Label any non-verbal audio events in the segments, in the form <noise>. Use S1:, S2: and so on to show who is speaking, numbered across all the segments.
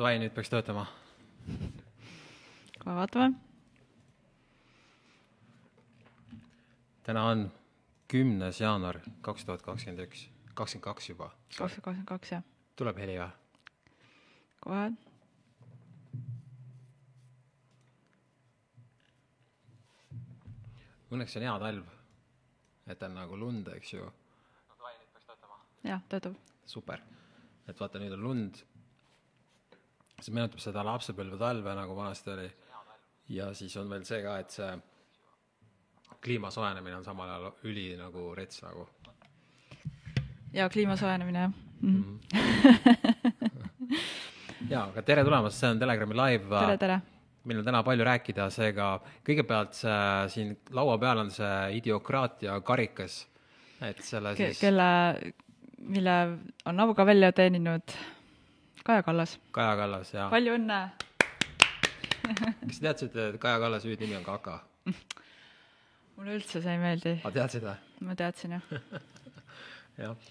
S1: davai, nüüd peaks töötama.
S2: kohe vaatame.
S1: täna on kümnes jaanuar kaks tuhat kakskümmend üks, kakskümmend kaks juba.
S2: kakskümmend kakskümmend kaks jah,
S1: tuleb heli või?
S2: kohe.
S1: õnneks on hea talv. et on nagu lund, eks ju.
S2: jah, töötab.
S1: super, et vaata, nüüd on lund. See meenutab seda lapsepõlve talve, nagu vanasti oli. ja siis on veel see ka, et see kliima soojenemine on samal ajal üli nagu rets nagu.
S2: ja kliima soojenemine jah mm. -hmm.
S1: jaa, aga tere tulemast, see on Telegrami live.
S2: tere, tere.
S1: meil on täna palju rääkida, seega kõigepealt see siin laua peal on see idiokraatia karikas, et selle
S2: Ke-,
S1: siis
S2: kelle, mille on avuga välja teeninud Kaja Kallas.
S1: Kaja Kallas ja
S2: palju õnne. <laughs>
S1: kas sa teadsid, et Kaja Kallase hüüdnimi on Kaka? <laughs>
S2: mulle üldse see ei meeldi,
S1: aga teadsid või?
S2: ma teadsin jah. <laughs>
S1: jah.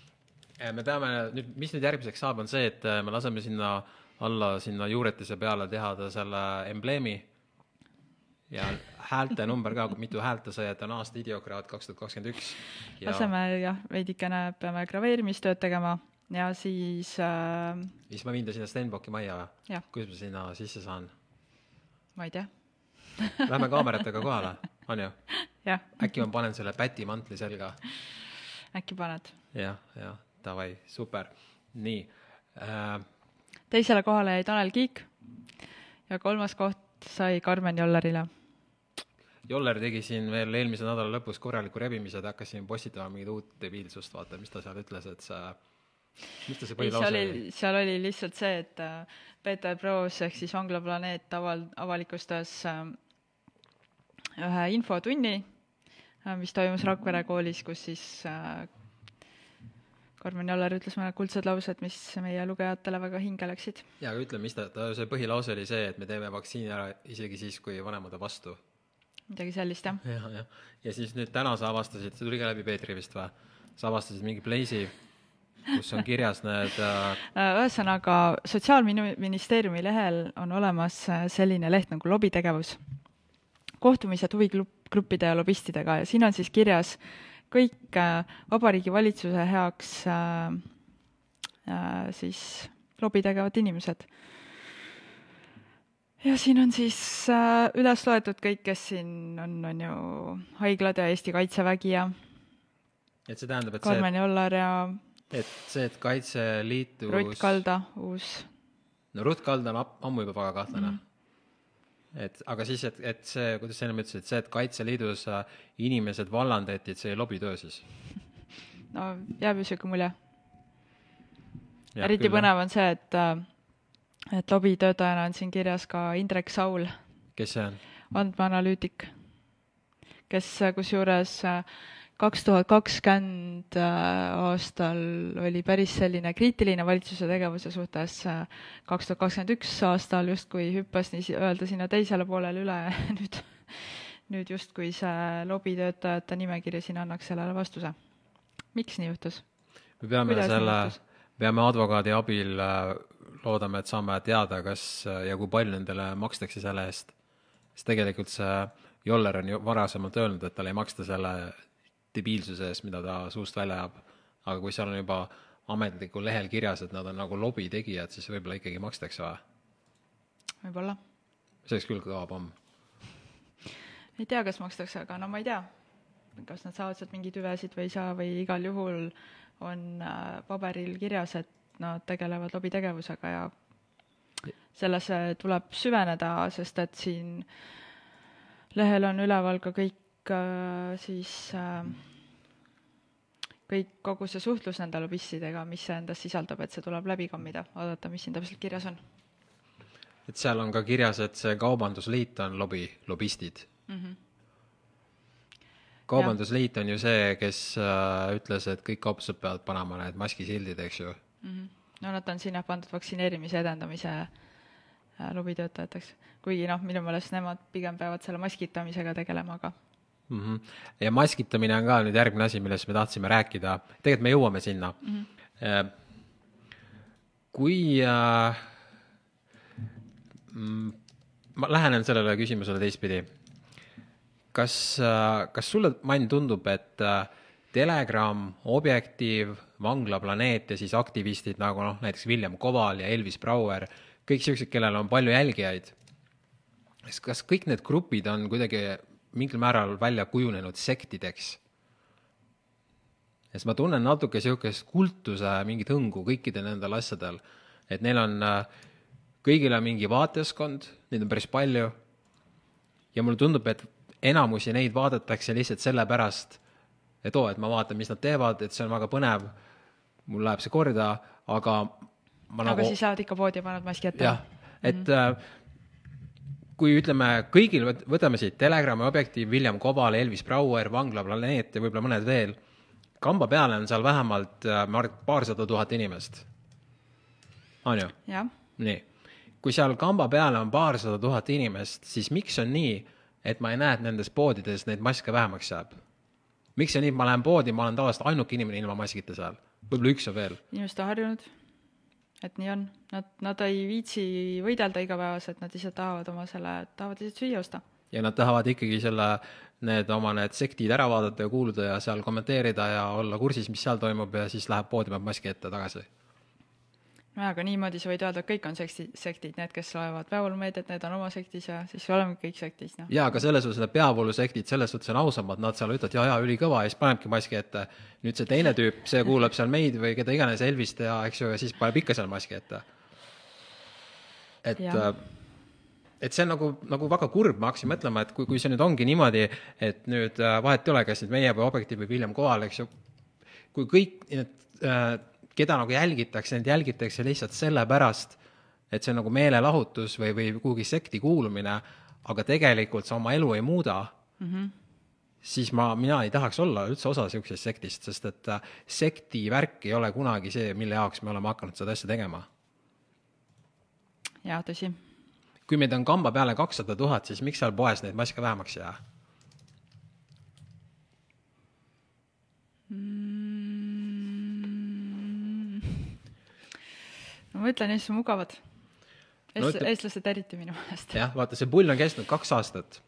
S1: me peame nüüd, mis nüüd järgmiseks saab, on see, et äh, me laseme sinna alla sinna juuretise peale teha ta selle embleemi ja häälte number ka, mitu häält ta sai, et on aasta idiokraat kaks tuhat kakskümmend üks.
S2: laseme jah, veidikene peame graveerimistööd tegema ja siis äh,
S1: siis ma viin ta sinna Stenbocki majja või? kuidas ma sinna sisse saan?
S2: ma ei tea,
S1: Lähme kaameratega kohale, on ju? äkki ma panen selle pätimantli selga?
S2: äkki paned.
S1: jah, jah, davai, super. nii äh,,
S2: teisele kohale jäi Tanel Kiik ja kolmas koht sai Karmen Jollerile.
S1: Joller tegi siin veel eelmise nädala lõpus korraliku rebimise, ta hakkas siin postitama mingit uut debiilsust, vaata, mis ta seal ütles, et see, mis ta see põhilause oli?
S2: seal oli lihtsalt see, et äh, Peeter Proos ehk siis Vangla planeet aval-, avalikustas äh, ühe infotunni, mis toimus Rakvere koolis, kus siis äh, Karmen Joller ütles mõned kuldsed laused, mis meie lugejatele väga hinge läksid.
S1: jaa, aga ütle, mis ta, ta see põhilause oli see, et me teeme vaktsiini ära isegi siis, kui vanemad on vastu.
S2: midagi sellist jah.
S1: jah, jah. ja siis nüüd täna sa avastasid, see tuli ka läbi Peetri vist või? sa avastasid mingi Blaze'i, kus on kirjas need äh,
S2: Äh, ühesõnaga, Sotsiaalministeeriumi lehel on olemas äh, selline leht nagu lobitegevus, kohtumised huvigruppide ja lobistidega ja siin on siis kirjas kõik Vabariigi Valitsuse heaks äh, äh, siis lobi tegevad inimesed. ja siin on siis äh, üles loetud kõik, kes siin on, on ju haiglad ja Eesti Kaitsevägi ja
S1: et see tähendab, et see,
S2: Karmen Jollar ja
S1: et see, et Kaitseliitus
S2: Rutt Kalda, uus
S1: no Ruth Kald on ammu juba väga kahtlane mm. -hmm. et aga siis, et, et see, kuidas sa ennem ütlesid, see, et Kaitseliidus äh, inimesed vallandati, et see oli lobitöö siis. <laughs>
S2: no jääb ju sihuke mulje. eriti põnev on see, et, et lobitöötajana on siin kirjas ka Indrek Saul,
S1: kes see on?
S2: andmeanalüütik, kes äh, kusjuures kaks tuhat kakskümmend aastal oli päris selline kriitiline valitsuse tegevuse suhtes, kaks tuhat kakskümmend üks aastal justkui hüppas nii-öelda sinna teisele poolele üle <laughs> nüüd, nüüd justkui see lobitöötajate nimekiri siin annaks sellele vastuse. miks nii juhtus?
S1: me peame
S2: Kuidas
S1: selle peame advokaadi abil äh, loodame, et saame teada, kas äh, ja kui palju nendele makstakse selle eest. sest tegelikult see Joller on ju varasemalt öelnud, et talle ei maksta selle debiilsuse eest, mida ta suust välja ajab. aga kui seal on juba ametlikul lehel kirjas, et nad on nagu lobitegijad, siis võib-olla ikkagi makstakse või?
S2: võib-olla
S1: see oleks küll kõva pomm.
S2: ei tea, kas makstakse, aga no ma ei tea, kas nad saavad sealt mingeid hüvesid või ei saa või igal juhul on äh, paberil kirjas, et nad tegelevad lobitegevusega ja sellesse tuleb süveneda, sest et siin lehel on üleval ka kõik siis äh, kõik, kogu see suhtlus nende lobistidega, mis see endas sisaldab, et see tuleb läbi kammida, vaadata, mis siin täpselt kirjas on
S1: et seal on ka kirjas, et see Kaubandusliit on lobi, lobistid
S2: mm. -hmm.
S1: kaubandusliit on ju see, kes äh, ütles, et kõik kauplused peavad panema need maskisildid, eks ju.
S2: mm. -hmm. no nad on sinna pandud vaktsineerimise edendamise äh, lobitöötajateks, kuigi noh, minu meelest nemad pigem peavad selle maskitamisega tegelema, aga
S1: mm. -hmm. ja maskitamine on ka nüüd järgmine asi, millest me tahtsime rääkida, tegelikult me jõuame sinna mm. -hmm. kui äh, mm, ma lähenen sellele küsimusele teistpidi. kas, kas sulle, Mann, tundub, et äh, Telegram, Objektiiv, Vanglaplaneet ja siis aktivistid nagu noh, näiteks William Koval ja Elvis Brouer, kõik siuksed, kellel on palju jälgijaid. kas kõik need grupid on kuidagi mingil määral välja kujunenud sektideks? sest ma tunnen natuke siukest kultuse mingit hõngu kõikidel nendel asjadel, et neil on, kõigil on mingi vaatajaskond, neid on päris palju. ja mulle tundub, et enamusi neid vaadatakse lihtsalt sellepärast et oo, et ma vaatan, mis nad teevad, et see on väga põnev, mul läheb see korda, aga
S2: ma aga nagu siis lähevad ikka poodi ja panevad maski ette?
S1: jah, et mm -hmm. Kui ütleme, kõigil, võtame siit Telegrami objektiiv, William Cobal, Elvis Brouer, Vangla planeet ja võib-olla mõned veel, kamba peale on seal vähemalt, äh, paarsada tuhat inimest. on ju? nii. kui seal kamba peale on paarsada tuhat inimest, siis miks on nii, et ma ei näe, et nendes poodides neid maske vähemaks jääb? miks see nii, ma lähen poodi, ma olen tavaliselt ainuke inimene ilma maskita seal, võib-olla üks on veel.
S2: inimesed on harjunud, et nii on, nad, nad ei viitsi võidelda igapäevaselt, nad lihtsalt tahavad oma selle, tahavad lihtsalt süüa osta.
S1: ja nad tahavad ikkagi selle, need oma need sektid ära vaadata ja kuulda ja seal kommenteerida ja olla kursis, mis seal toimub ja siis läheb poodi, paneb maski ette tagasi
S2: nojah, aga niimoodi sa võid öelda, et kõik on sekti, sektid, need, kes loevad peavoolumeediat, need on oma sektis ja siis oleme kõik sektis, noh.
S1: jaa, aga selles suhtes need peavoolusektid selles suhtes on ausamad, nad seal ütlevad jaa, jaa, ülikõva ja siis panebki maski ette. nüüd see teine tüüp, see kuulab seal meid või keda iganes, Elvist ja eks ju, ja siis paneb ikka seal maski ette. et, äh, et see on nagu, nagu väga kurb, ma hakkasin mõtlema, et kui, kui see nüüd ongi niimoodi, et nüüd äh, vahet ei ole, kas nüüd meie või Objektiiv või William Kohal, eks ju, kui kõik need äh, keda nagu jälgitakse, neid jälgitakse lihtsalt sellepärast, et see on nagu meelelahutus või, või kuhugi sekti kuulumine, aga tegelikult sa oma elu ei muuda mm, -hmm. siis ma, mina ei tahaks olla üldse osa niisugusest sektist, sest et äh, sekti värk ei ole kunagi see, mille jaoks me oleme hakanud seda asja tegema.
S2: jaa, tõsi.
S1: kui meid on kamba peale kakssada tuhat, siis miks seal poes neid maske vähemaks ei jää
S2: mm.? No ma ütlen, Eestis on mugavad. Eest- no,, eestlased eriti minu meelest.
S1: jah, vaata, see pull on kestnud kaks aastat.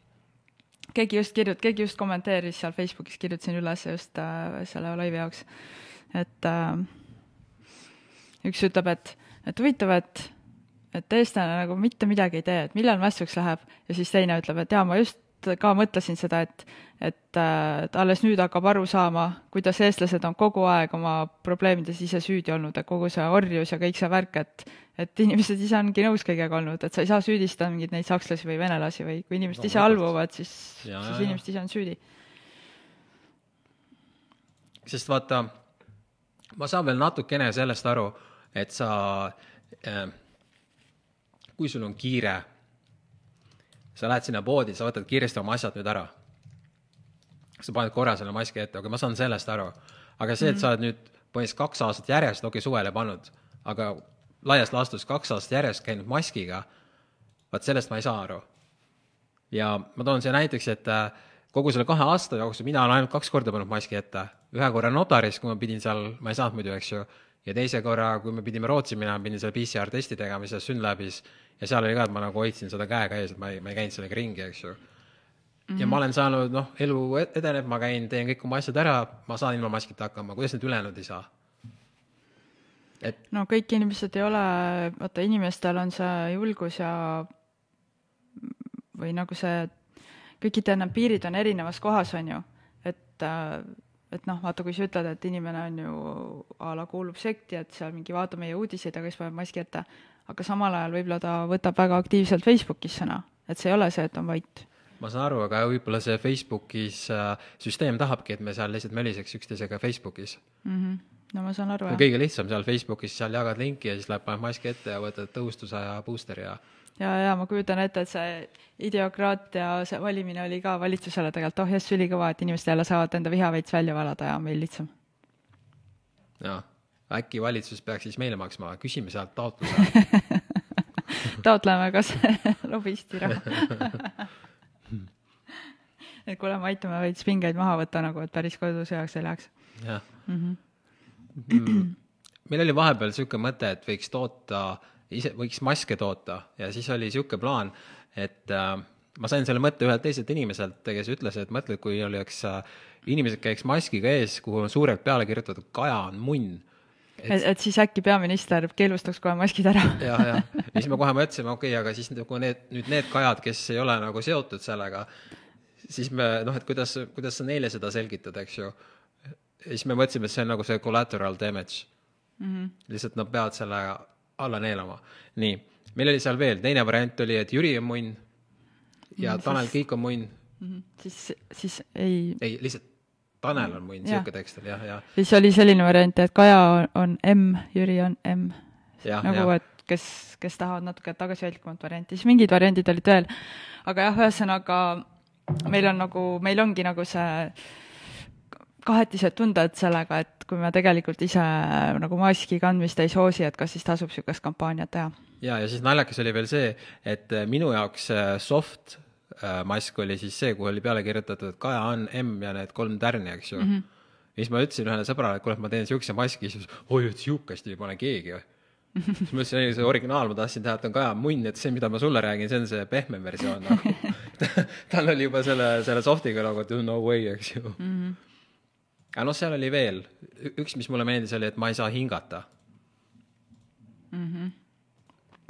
S2: keegi just kirjut-, keegi just kommenteeris seal Facebookis, kirjutasin üles just äh, selle laivi jaoks, et äh, üks ütleb, et, et huvitav, et et eestlane nagu mitte midagi ei tee, et millal mässuks läheb ja siis teine ütleb, et jaa, ma just ka mõtlesin seda, et, et, et alles nüüd hakkab aru saama, kuidas eestlased on kogu aeg oma probleemides ise süüdi olnud, et kogu see orjus ja kõik see värk, et et inimesed ise ongi nõus kõigega olnud, et sa ei saa süüdistada mingeid neid sakslasi või venelasi või kui inimesed no, ise halvuvad, siis, siis inimesed ise on süüdi.
S1: sest vaata, ma saan veel natukene sellest aru, et sa äh,, kui sul on kiire sa lähed sinna poodi, sa võtad kiiresti oma asjad nüüd ära. sa paned korra selle maski ette, aga ma saan sellest aru. aga see, et sa oled nüüd põhimõtteliselt kaks aastat järjest, okei okay,, suvel ei pannud, aga laias laastus kaks aastat järjest käinud maskiga, vaat sellest ma ei saa aru. ja ma toon siia näiteks, et äh, kogu selle kahe aasta jooksul mina olen ainult kaks korda pannud maski ette, ühe korra notaris, kui ma pidin seal, ma ei saanud muidu, eks ju, ja teise korra, kui me pidime Rootsi minema, pidin seal PCR testi tegema, siis Synlabis ja seal oli ka, et ma nagu hoidsin seda käega ees, et ma ei, ma ei käinud sellega ringi, eks ju. ja mm -hmm. ma olen saanud, noh, elu edeneb, ma käin, teen kõik oma asjad ära, ma saan ilma maskita hakkama, kuidas need ülejäänud ei saa?
S2: et no kõik inimesed ei ole, vaata inimestel on see julgus ja või nagu see, kõikide need piirid on erinevas kohas, on ju, et et noh, vaata, kui sa ütled, et inimene on ju a la kuulub sekti, et seal mingi vaatab meie uudiseid, aga siis paneb maski ette, aga samal ajal võib-olla ta võtab väga aktiivselt Facebookis sõna, et see ei ole see, et on vait.
S1: ma saan aru, aga võib-olla see Facebookis äh, süsteem tahabki, et me seal lihtsalt möliseks üksteisega Facebookis
S2: mm. -hmm. no ma saan aru,
S1: jah. kõige lihtsam seal Facebookis, seal jagad linki ja siis läheb, paned maski ette ja võtad tõhustuse ja booster'i ja
S2: ja, ja ma kujutan ette, et see ideokraatia, see valimine oli ka valitsusele tegelikult, oh jess, ülikõva, et inimesed jälle saavad enda viha veits välja valada ja on meil lihtsam.
S1: jaa äkki valitsus peaks siis meile maksma, küsime sealt taotluse <laughs>
S2: taotleme kas <laughs> lobisti raha <laughs> et kuule, me aitame veits pingeid maha võtta nagu, et päris kodusõjaks ei läheks.
S1: jah mm -hmm. meil oli vahepeal niisugune mõte, et võiks toota ise võiks maske toota ja siis oli niisugune plaan, et äh, ma sain selle mõtte ühelt teiselt inimeselt, kes ütles, et mõtle, kui oleks äh, inimesed käiks maskiga ees, kuhu on suurelt peale kirjutatud kaja on munn
S2: et, et siis äkki peaminister keelustaks kohe maskid ära <laughs>
S1: jah, ja siis me kohe mõtlesime, okei okay,, aga siis nagu need, nüüd need kajad, kes ei ole nagu seotud sellega, siis me noh, et kuidas, kuidas sa neile seda selgitad, eks ju. ja siis me mõtlesime, et see on nagu see collateral damage mm. -hmm. lihtsalt nad peavad selle alla neelama. nii, meil oli seal veel, teine variant oli, et Jüri on munn ja mm, Tanel siis... Kiik on munn
S2: mm. -hmm. siis, siis ei.
S1: ei, lihtsalt Tanel on munn, niisugune tekst oli jah, jah.
S2: siis oli selline variant, et Kaja on, on M, Jüri on M. nagu, et kes, kes tahavad natuke tagasihoidlikumat varianti, siis mingid variandid olid veel. aga jah, ühesõnaga meil on nagu, meil ongi nagu see kahetised tunded sellega, et kui me tegelikult ise nagu maski kandmist ei soosi, et kas siis tasub niisugust kampaaniat teha.
S1: ja, ja siis naljakas oli veel see, et minu jaoks soft Äh, mask oli siis see, kuhu oli peale kirjutatud Kaja on M ja need kolm tärni, eks ju mm. -hmm. ja siis ma ütlesin ühele sõbrale, et kuule, et ma teen siukse maski, siis oi, et siukest ei pane keegi või <laughs> siis ma ütlesin, ei see originaal, ma tahtsin teha, et on Kaja munn, et see, mida ma sulle räägin, see on see pehmem versioon nagu <laughs> <laughs> tal oli juba selle, selle soft'iga nagu, no way, eks ju mm. -hmm. Aga noh, seal oli veel, üks, mis mulle meeldis, oli, et ma ei saa hingata. Mm. -hmm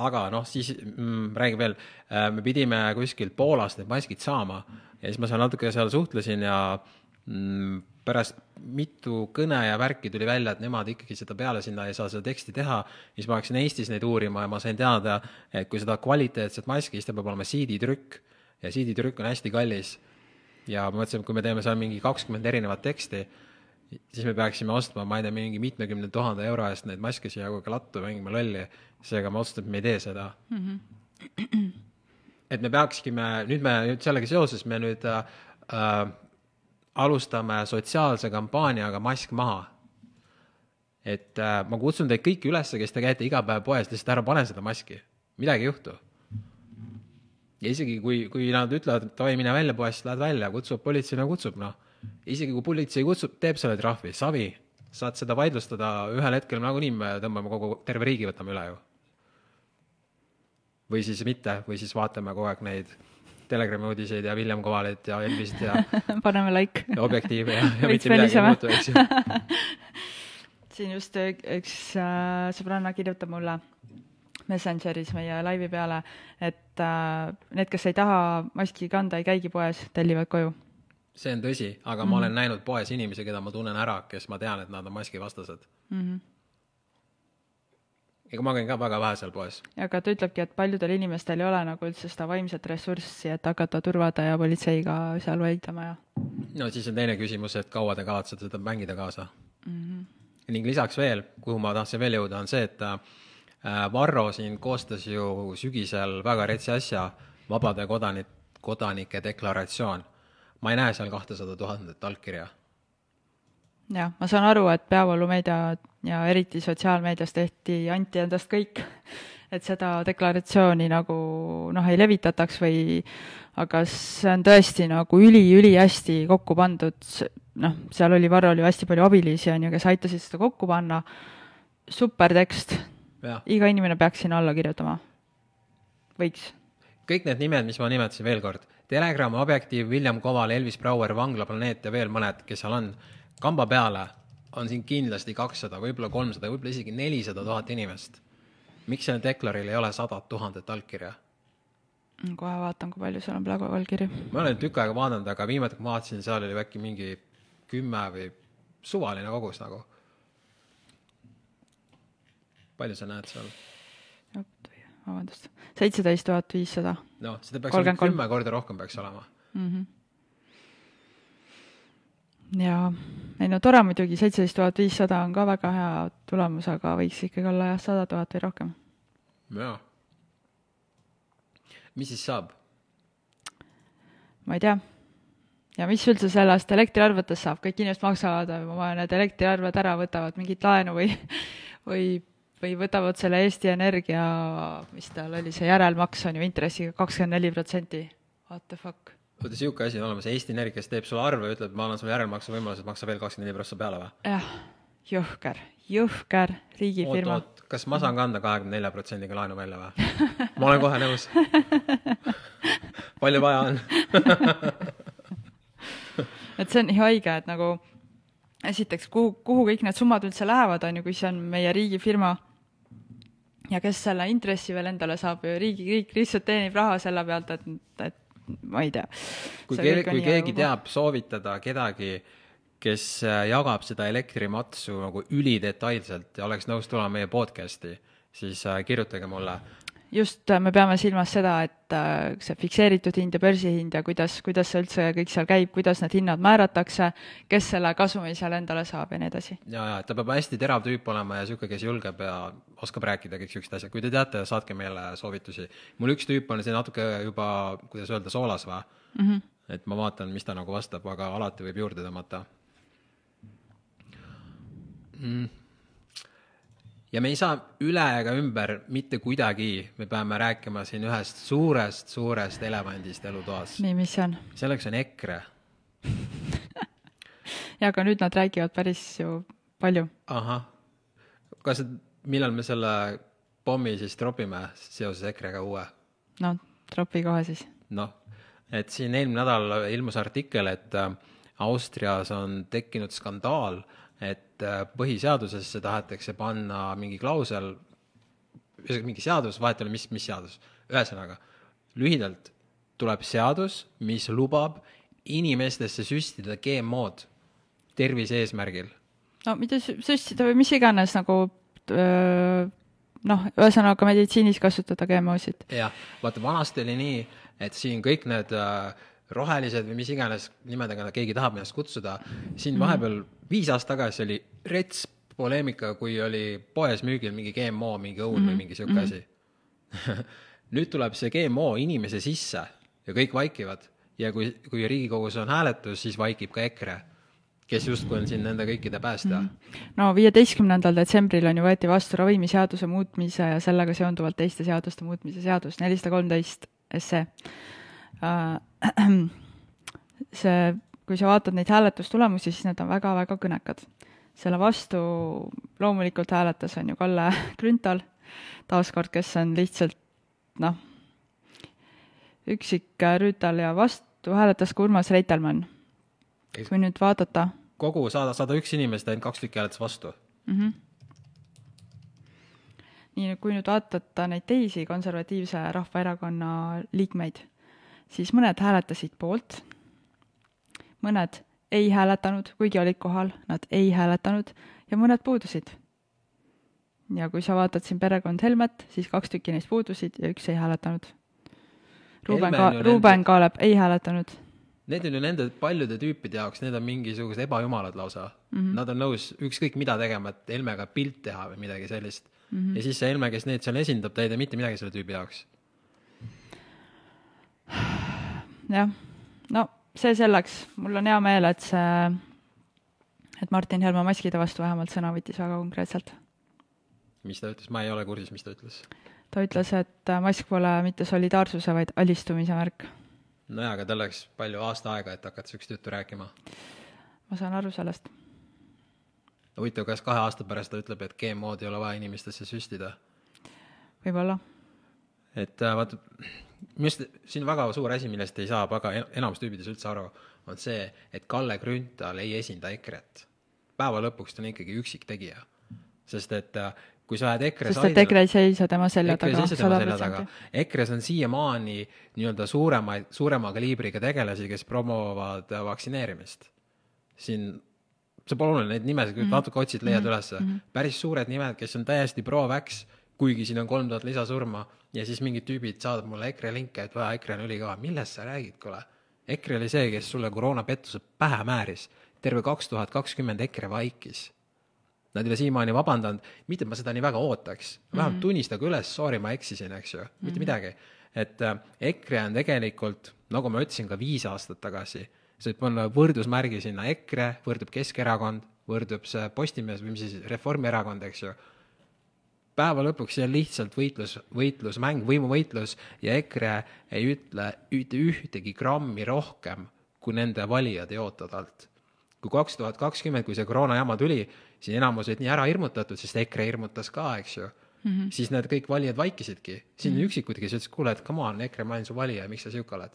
S1: aga noh, siis mm, räägin veel, äh, me pidime kuskilt Poolast need maskid saama ja siis ma seal natuke seal suhtlesin ja mm, pärast mitu kõne ja värki tuli välja, et nemad ikkagi seda peale sinna ei saa seda teksti teha, siis ma hakkasin Eestis neid uurima ja ma sain teada, et kui seda kvaliteetset maski, siis ta peab olema CD-trükk ja CD-trükk on hästi kallis. ja ma mõtlesin, et kui me teeme seal mingi kakskümmend erinevat teksti, siis me peaksime ostma, ma ei tea, mingi mitmekümne tuhande euro eest neid maske siia kogu lattu mängima lolli, seega ma otsustasin, et me ei tee seda mm. -hmm. et me peakskime, nüüd me, nüüd sellega seoses me nüüd äh, äh, alustame sotsiaalse kampaaniaga Mask maha. et äh, ma kutsun teid kõiki üles, kes te käite iga päev poes, lihtsalt ära pane seda maski, midagi ei juhtu ja isegi kui, kui nad ütlevad, et davai, mine välja poest, lähed välja, kutsub politsei, no kutsub, noh isegi kui politsei kutsub, teeb selle trahvi, savi, saad seda vaidlustada ühel hetkel nagunii me tõmbame kogu, terve riigi võtame üle ju. või siis mitte, või siis vaatame kogu aeg neid Telegrami uudiseid ja William Kovalit ja Elvist ja <laughs>
S2: paneme like.
S1: objektiive ja, ja mitte midagi ei muutu, eks ju <laughs>
S2: siin just üks äh, sõbranna kirjutab mulle Messengeris meie laivi peale, et äh, need, kes ei taha maski kanda, ei käigi poes, tellivad koju
S1: see on tõsi, aga mm -hmm. ma olen näinud poes inimesi, keda ma tunnen ära, kes ma tean, et nad on maskivastased mm. -hmm. ega ma käin ka väga vähe seal poes.
S2: aga ta ütlebki, et paljudel inimestel ei ole nagu üldse seda vaimset ressurssi, et hakata turvade ja politseiga seal vaidlema ja.
S1: no siis on teine küsimus, et kaua te kavatsete seda mängida kaasa mm. -hmm. ning lisaks veel, kuhu ma tahtsin veel jõuda, on see, et äh, Varro siin koostas ju sügisel väga retsi asja, vabade kodanik, kodanike deklaratsioon ma ei näe seal kahtesada tuhandet allkirja.
S2: jah, ma saan aru, et peavoolumeedia ja eriti sotsiaalmeedias tehti, anti endast kõik, <laughs> et seda deklaratsiooni nagu noh, ei levitataks või aga see on tõesti nagu üli-ülihästi kokku pandud, noh, seal oli, Varrol ju hästi palju abilisi, on ju, kes aitasid seda kokku panna, super tekst, iga inimene peaks sinna alla kirjutama, võiks.
S1: kõik need nimed, mis ma nimetasin veel kord, Telegram, Objektiiv, William Koval, Elvis Brouer, Vangla Planeet ja veel mõned, kes seal on, kamba peale on siin kindlasti kakssada, võib-olla kolmsada, võib-olla isegi nelisada tuhat inimest. miks sellel deklaril ei ole sadat tuhandet allkirja?
S2: kohe vaatan, kui palju seal on praegu allkirju.
S1: ma olen tükk aega vaadanud, aga viimati, kui ma vaatasin, seal oli äkki mingi kümme või suvaline kogus nagu. palju sa näed seal?
S2: Vabandust, seitseteist tuhat viissada.
S1: noh, seda peaks olema kümme korda rohkem peaks olema mm. -hmm.
S2: ja, ei no tore muidugi, seitseteist tuhat viissada on ka väga hea tulemus, aga võiks ikkagi olla jah, sada tuhat või rohkem.
S1: jaa. mis siis saab?
S2: ma ei tea. ja mis üldse sellest elektriarvetest saab, kõik inimesed maksavad oma need elektriarved ära, võtavad mingit laenu või, või või võtavad selle Eesti Energia, mis tal oli, see järelmaks on ju intressiga kakskümmend neli protsenti, what the fuck.
S1: oota, niisugune asi on olemas, Eesti Energia, kes teeb sulle arve, ütleb, ma annan sulle järelmaksu võimalused, maksa veel kakskümmend neli prossa peale või?
S2: jah, jõhker, jõhker riigifirma.
S1: kas ma saan kanda kahekümne nelja protsendiga laenu välja või? ma olen kohe nõus. palju vaja on? <laughs>
S2: et see on nii haige, et nagu esiteks, kuhu, kuhu kõik need summad üldse lähevad, on ju, kui see on meie riigifirma ja kes selle intressi veel endale saab ju, riigi, riik lihtsalt teenib raha selle pealt, et, et ma ei tea.
S1: kui keegi, kui keegi teab soovitada kedagi, kes äh, jagab seda elektrimatsu nagu ülidetailselt ja oleks nõus tulema meie podcast'i, siis äh, kirjutage mulle.
S2: just, me peame silmas seda, et äh, see fikseeritud hind ja börsihind ja kuidas, kuidas see üldse kõik seal käib, kuidas need hinnad määratakse, kes selle kasumi seal endale saab ja nii edasi.
S1: ja, ja ta peab hästi terav tüüp olema ja niisugune, kes julgeb ja oskab rääkida kõik siuksed asjad, kui te teate, saatke meile soovitusi. mul üks tüüp on see natuke juba, kuidas öelda, soolas või mm? -hmm. et ma vaatan, mis ta nagu vastab, aga alati võib juurde tõmmata mm.. Ja me ei saa üle ega ümber mitte kuidagi, me peame rääkima siin ühest suurest, suurest elevandist elutoas.
S2: nii, mis see on?
S1: selleks on EKRE. <laughs>
S2: ja aga nüüd nad räägivad päris ju palju.
S1: ahah, kas, millal me selle pommi siis tropime seoses EKRE-ga uue?
S2: no tropi kohe siis.
S1: noh, et siin eelmine nädal ilmus artikkel, et äh, Austrias on tekkinud skandaal, et äh, põhiseadusesse tahetakse panna mingi klausel, ühesõnaga mingi seadus, vahet ei ole, mis, mis seadus, ühesõnaga lühidalt tuleb seadus, mis lubab inimestesse süstida GMO-d tervise eesmärgil
S2: no sü- süstida või mis iganes nagu öö, noh, ühesõnaga meditsiinis kasutada GMO-sid.
S1: jah, vaata vanasti oli nii, et siin kõik need äh, rohelised või mis iganes nimedega keegi tahab ennast kutsuda, siin vahepeal viis aastat tagasi oli rets poleemika, kui oli poes müügil mingi GMO, mingi õun mm -hmm. või mingi sihuke asi. <laughs> nüüd tuleb see GMO inimese sisse ja kõik vaikivad ja kui, kui Riigikogus on hääletus, siis vaikib ka EKRE, kes justkui on siin nende kõikide päästja mm. -hmm.
S2: no viieteistkümnendal detsembril on ju võeti vastu ravimiseaduse muutmise ja sellega seonduvalt teiste seaduste muutmise seadus nelisada kolmteist SE. <clears throat> see, kui sa vaatad neid hääletustulemusi, siis need on väga-väga kõnekad. selle vastu loomulikult hääletas on ju Kalle <laughs> Grünthal, taaskord, kes on lihtsalt noh, üksik rüütel ja vastu hääletas ka Urmas Reitelmann. kui nüüd vaadata
S1: kogu sada, sada üks inimest, ainult kaks tükki hääletas vastu.
S2: mm. -hmm. nii, kui nüüd vaadata neid teisi konservatiivse rahvaerakonna liikmeid, siis mõned hääletasid poolt, mõned ei hääletanud, kuigi olid kohal, nad ei hääletanud ja mõned puudusid. ja kui sa vaatad siin perekond Helmet, siis kaks tükki neist puudusid ja üks ei hääletanud. Ruuben Ka-, Ruuben Kaalep ei hääletanud.
S1: Need on ju nende paljude tüüpide jaoks, need on mingisugused ebajumalad lausa mm. -hmm. Nad on nõus ükskõik mida tegema, et Helmega pilt teha või midagi sellist mm. -hmm. ja siis see Helme, kes neid seal esindab, ta ei tee mitte midagi selle tüübi jaoks.
S2: jah, no see selleks, mul on hea meel, et see, et Martin Helme maskide vastu vähemalt sõna võttis väga konkreetselt.
S1: mis ta ütles, ma ei ole kursis, mis ta ütles.
S2: ta ütles, et äh, mask pole mitte solidaarsuse, vaid alistumise märk.
S1: nojaa, aga tal läks palju aasta aega, et hakata siukest juttu rääkima.
S2: ma saan aru sellest.
S1: huvitav, kas kahe aasta pärast ta ütleb, et GMO-d ei ole vaja inimestesse süstida?
S2: võib-olla.
S1: et äh, vaata, arust siin väga suur asi, millest ei saa väga en- enamus tüübides üldse aru, on see, et Kalle Grünthal ei esinda EKRE-t. päeva lõpuks ta on ikkagi üksiktegija. sest et äh, kui sa oled EKRE
S2: sest et EKRE ei seisa tema selja taga sada protsenti..
S1: EKRE-s on siiamaani nii-öelda suuremaid, suurema kaliibriga tegelasi, kes promovad äh, vaktsineerimist. siin, see pole oluline, neid nimesid
S2: Mhm.
S1: mm -hmm. natuke otsid, leiad mm -hmm. ülesse. päris suured nimed, kes on täiesti pro-vax, kuigi siin on kolm tuhat lisasurma ja siis mingid tüübid saadavad mulle EKRE linke, et vaja, EKRE on ülikõva, millest sa räägid, kuule. EKRE oli see, kes sulle koroonapettuse pähe määris. terve kaks tuhat kakskümmend EKRE vaikis Nad ei ole siiamaani vabandanud, mitte ma seda nii väga ootaks, vähemalt mm -hmm. tunnistage üles, sorry, ma eksisin, eks ju, mitte mm -hmm. midagi. et äh, EKRE on tegelikult, nagu ma ütlesin ka viis aastat tagasi, sa võid panna võrdusmärgi sinna EKRE, võrdub Keskerakond, võrdub see Postimees või mis siis, Reformierakond, eks ju. Päeva lõpuks see on lihtsalt võitlus, võitlusmäng, võimuvõitlus ja EKRE ei ütle mitte ühtegi grammi rohkem, kui nende valijad ei oota talt kui kaks tuhat kakskümmend, kui see koroona jama tuli, siis enamus olid nii ära hirmutatud, sest EKRE hirmutas ka, eks ju mm. -hmm. siis need kõik valijad vaikisidki, siin on üksikud, kes ütlesid, kuule, et come on, EKRE, ma olen su valija, miks sa sihuke oled.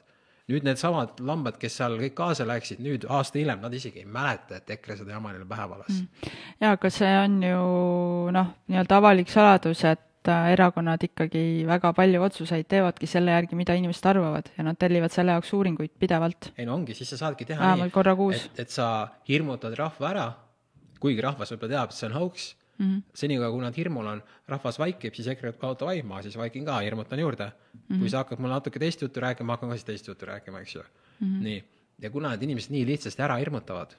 S1: Nüüd needsamad lambad, kes seal kõik kaasa läksid, nüüd aasta hiljem nad isegi ei mäleta, et EKRE seda jama neile pähe valas mm.
S2: jaa, aga see on ju noh, nii-öelda avalik saladus, et äh, erakonnad ikkagi väga palju otsuseid teevadki selle järgi, mida inimesed arvavad ja nad tellivad selle jaoks uuringuid pidevalt.
S1: ei no ongi, siis sa saadki teha
S2: Vähemalt kuus.
S1: et, et sa hirmutad rahva ära, kuigi rahvas võib-olla teab, et see on hoogs mm -hmm., senikaua kui nad hirmul on, rahvas vaikib, siis EKRE ütleb kaota vaim, ma siis vaikin ka, hirmutan juurde mm. -hmm. kui sa hakkad mulle natuke teist juttu rääkima, ma hakkan ka siis teist juttu rääkima, eks ju mm. -hmm. nii, ja kuna need inimesed nii lihtsasti ära hirmutavad,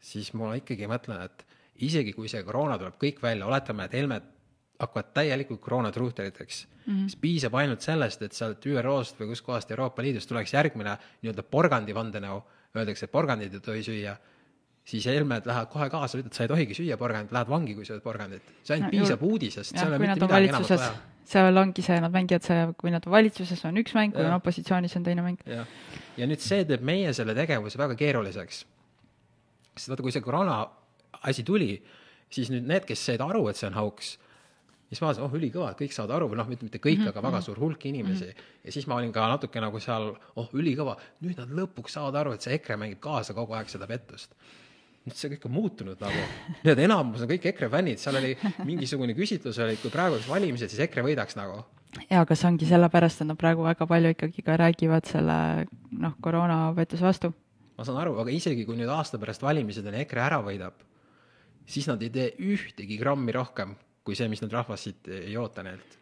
S1: siis ma ikkagi mõtlen, et isegi kui see koroona tuleb kõik välja, oletame, et Helmed hakkavad täielikult koroonatruuteriteks mm, -hmm. siis piisab ainult sellest, et sealt ÜRO-st või kuskohast Euroopa Liidust tuleks järgmine nii-öelda porgandi vandenõu, öeldakse, et porgandit ei tohi süüa, siis Helmed lähevad kohe kaasa, ütlevad, sa ei tohigi süüa porgandit, lähed vangi, kui sööd porgandit. see ainult
S2: No
S1: piisab uudisest,
S2: jah,
S1: seal ei ole mitte midagi enamat vaja.,
S2: seal ongi see, nad mängivad see, kui nad valitsuses, on üks mäng, kui on opositsioonis, on teine mäng.
S1: ja nüüd see teeb meie selle tegevuse väga keeruliseks. sest vaata, kui see koroona asi tuli, siis nüüd need, kes said aru, et see on hauks, siis ma vaatasin, oh ülikõva, et kõik saavad aru või noh, mitte kõik mm, -hmm. aga väga suur hulk inimesi mm. -hmm. ja siis ma olin ka natuke nagu seal, oh ülikõva, nüüd nad lõpuks saavad aru, et see EKRE mängib kaasa kogu aeg seda pettust nüüd see kõik on muutunud nagu, need enamus on kõik EKRE fännid, seal oli mingisugune küsitlus oli, kui praegu oleks valimised, siis EKRE võidaks nagu
S2: jaa, aga see ongi sellepärast, et nad praegu väga palju ikkagi ka räägivad selle noh, koroonapettuse vastu.
S1: ma saan aru, aga isegi kui nüüd aasta pärast valimised on ja EKRE ära võidab, siis nad ei tee ühtegi grammi rohkem kui see, mis nüüd rahvas siit ei oota neilt.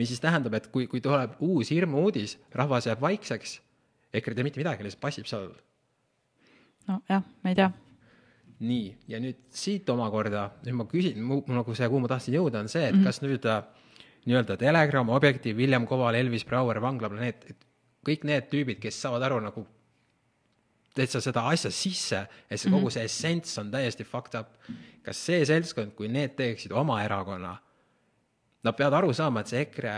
S1: mis siis tähendab, et kui, kui tuleb uus hirmuuudis, rahvas jääb vaikseks, EKRE ei tee mitte midagi, lihtsalt passib seal.
S2: nojah, ma ei tea.
S1: nii, ja nüüd siit omakorda, nüüd ma küsin, mu nagu see, kuhu ma tahtsin jõuda, on see, et mm -hmm. kas nüüd äh, nii-öelda Telegram, Objektiiv, William Koval, Elvis Brouer, Vanglaplaneet, et kõik need tüübid, kes saavad aru nagu täitsa seda asja sisse, et see kogu see essents on täiesti fucked up. kas see seltskond, kui need teeksid oma erakonna, nad peavad aru saama, et see EKRE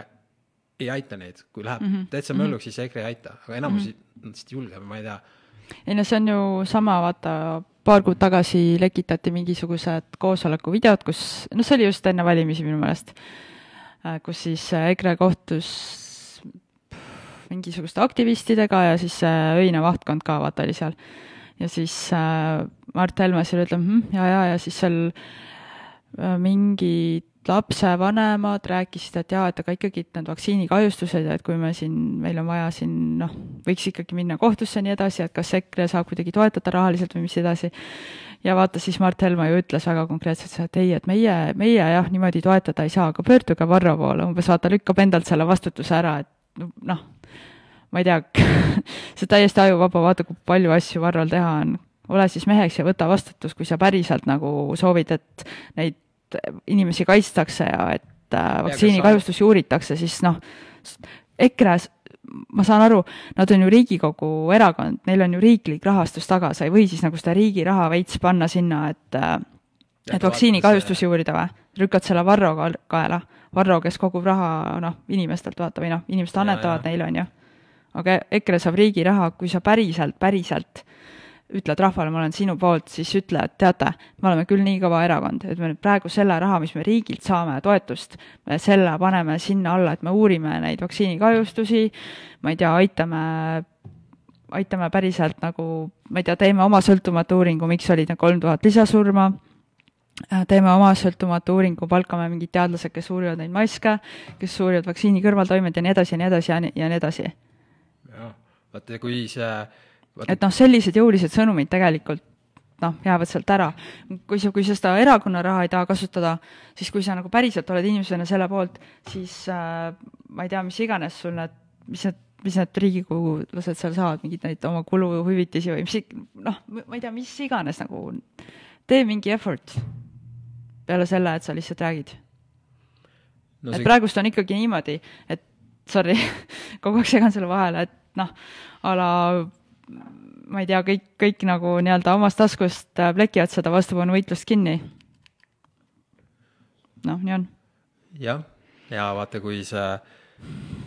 S1: ei aita neid, kui läheb mm -hmm. täitsa mölluks, siis EKRE ei aita, aga enamus mm -hmm. lihtsalt julgeb, ma ei tea
S2: ei no see on ju sama, vaata, paar kuud tagasi lekitati mingisugused koosoleku videod, kus, noh, see oli just enne valimisi minu meelest, kus siis äh, EKRE kohtus mingisuguste aktivistidega ja siis see öine vahtkond ka vaata oli seal. ja siis äh, Mart Helme seal ütleb hm, ja, ja, ja siis seal äh, mingid lapsevanemad rääkisid, et jaa, et aga ikkagi need vaktsiinikahjustused ja et kui me siin, meil on vaja siin noh, võiks ikkagi minna kohtusse ja nii edasi, et kas EKRE saab kuidagi toetada rahaliselt või mis edasi. ja vaata siis Mart Helme ju ütles väga konkreetselt seda, et ei, et meie, meie jah, niimoodi toetada ei saa, aga pöörduge Varro poole, umbes vaata, lükkab endalt selle vastutuse ära, et noh, ma ei tea, <laughs> see täiesti ajuvaba, vaata kui palju asju Varrol teha on ole siis meheks ja võta vastutus, kui sa päriselt nagu soovid, et neid inimesi kaitstakse ja et äh, vaktsiinikahjustusi uuritakse, siis noh, EKRE-s ma saan aru, nad on ju Riigikogu erakond, neil on ju riiklik rahastus taga, sa ei või siis nagu seda riigi raha veits panna sinna, et äh, et vaktsiinikahjustusi uurida või? lükkad selle Varro ka- kaela, Varro, kes kogub raha noh, inimestelt vaata või noh, inimesed annetavad neile, on ju. aga EKRE saab riigi raha, kui sa päriselt, päriselt ütled rahvale, ma olen sinu poolt, siis ütle, et teate, me oleme küll nii kõva erakond, et me nüüd praegu selle raha, mis me riigilt saame toetust, me selle paneme sinna alla, et me uurime neid vaktsiinikahjustusi, ma ei tea, aitame aitame päriselt nagu, ma ei tea, teeme oma sõltumatu uuringu, miks olid need kolm tuhat lisasurma, teeme oma sõltumatu uuringu, palkame mingid teadlased, kes uurivad neid maske, kes uurivad vaktsiini kõrvaltoimed ja nii edasi ja nii edasi ja nii, ja nii edasi.
S1: jah, vaata kui see,
S2: et noh, sellised jõulised sõnumid tegelikult noh, jäävad sealt ära. kui sa, kui sa seda erakonna raha ei taha kasutada, siis kui sa nagu päriselt oled inimesena selle poolt, siis äh, ma ei tea, mis iganes sul need, mis need, mis need riigikogulased seal saavad, mingeid neid oma kuluhüvitisi või mis, noh, ma ei tea, mis iganes nagu, tee mingi effort peale selle, et sa lihtsalt räägid.
S1: No
S2: et
S1: see,
S2: praegust on ikkagi niimoodi, et sorry, <laughs> kogu aeg segan selle vahele, et noh, a la ma ei tea, kõik, kõik nagu nii-öelda omast taskust äh, plekivad seda vastupanuvõitlust kinni. noh, nii on.
S1: jah, ja vaata, kui see,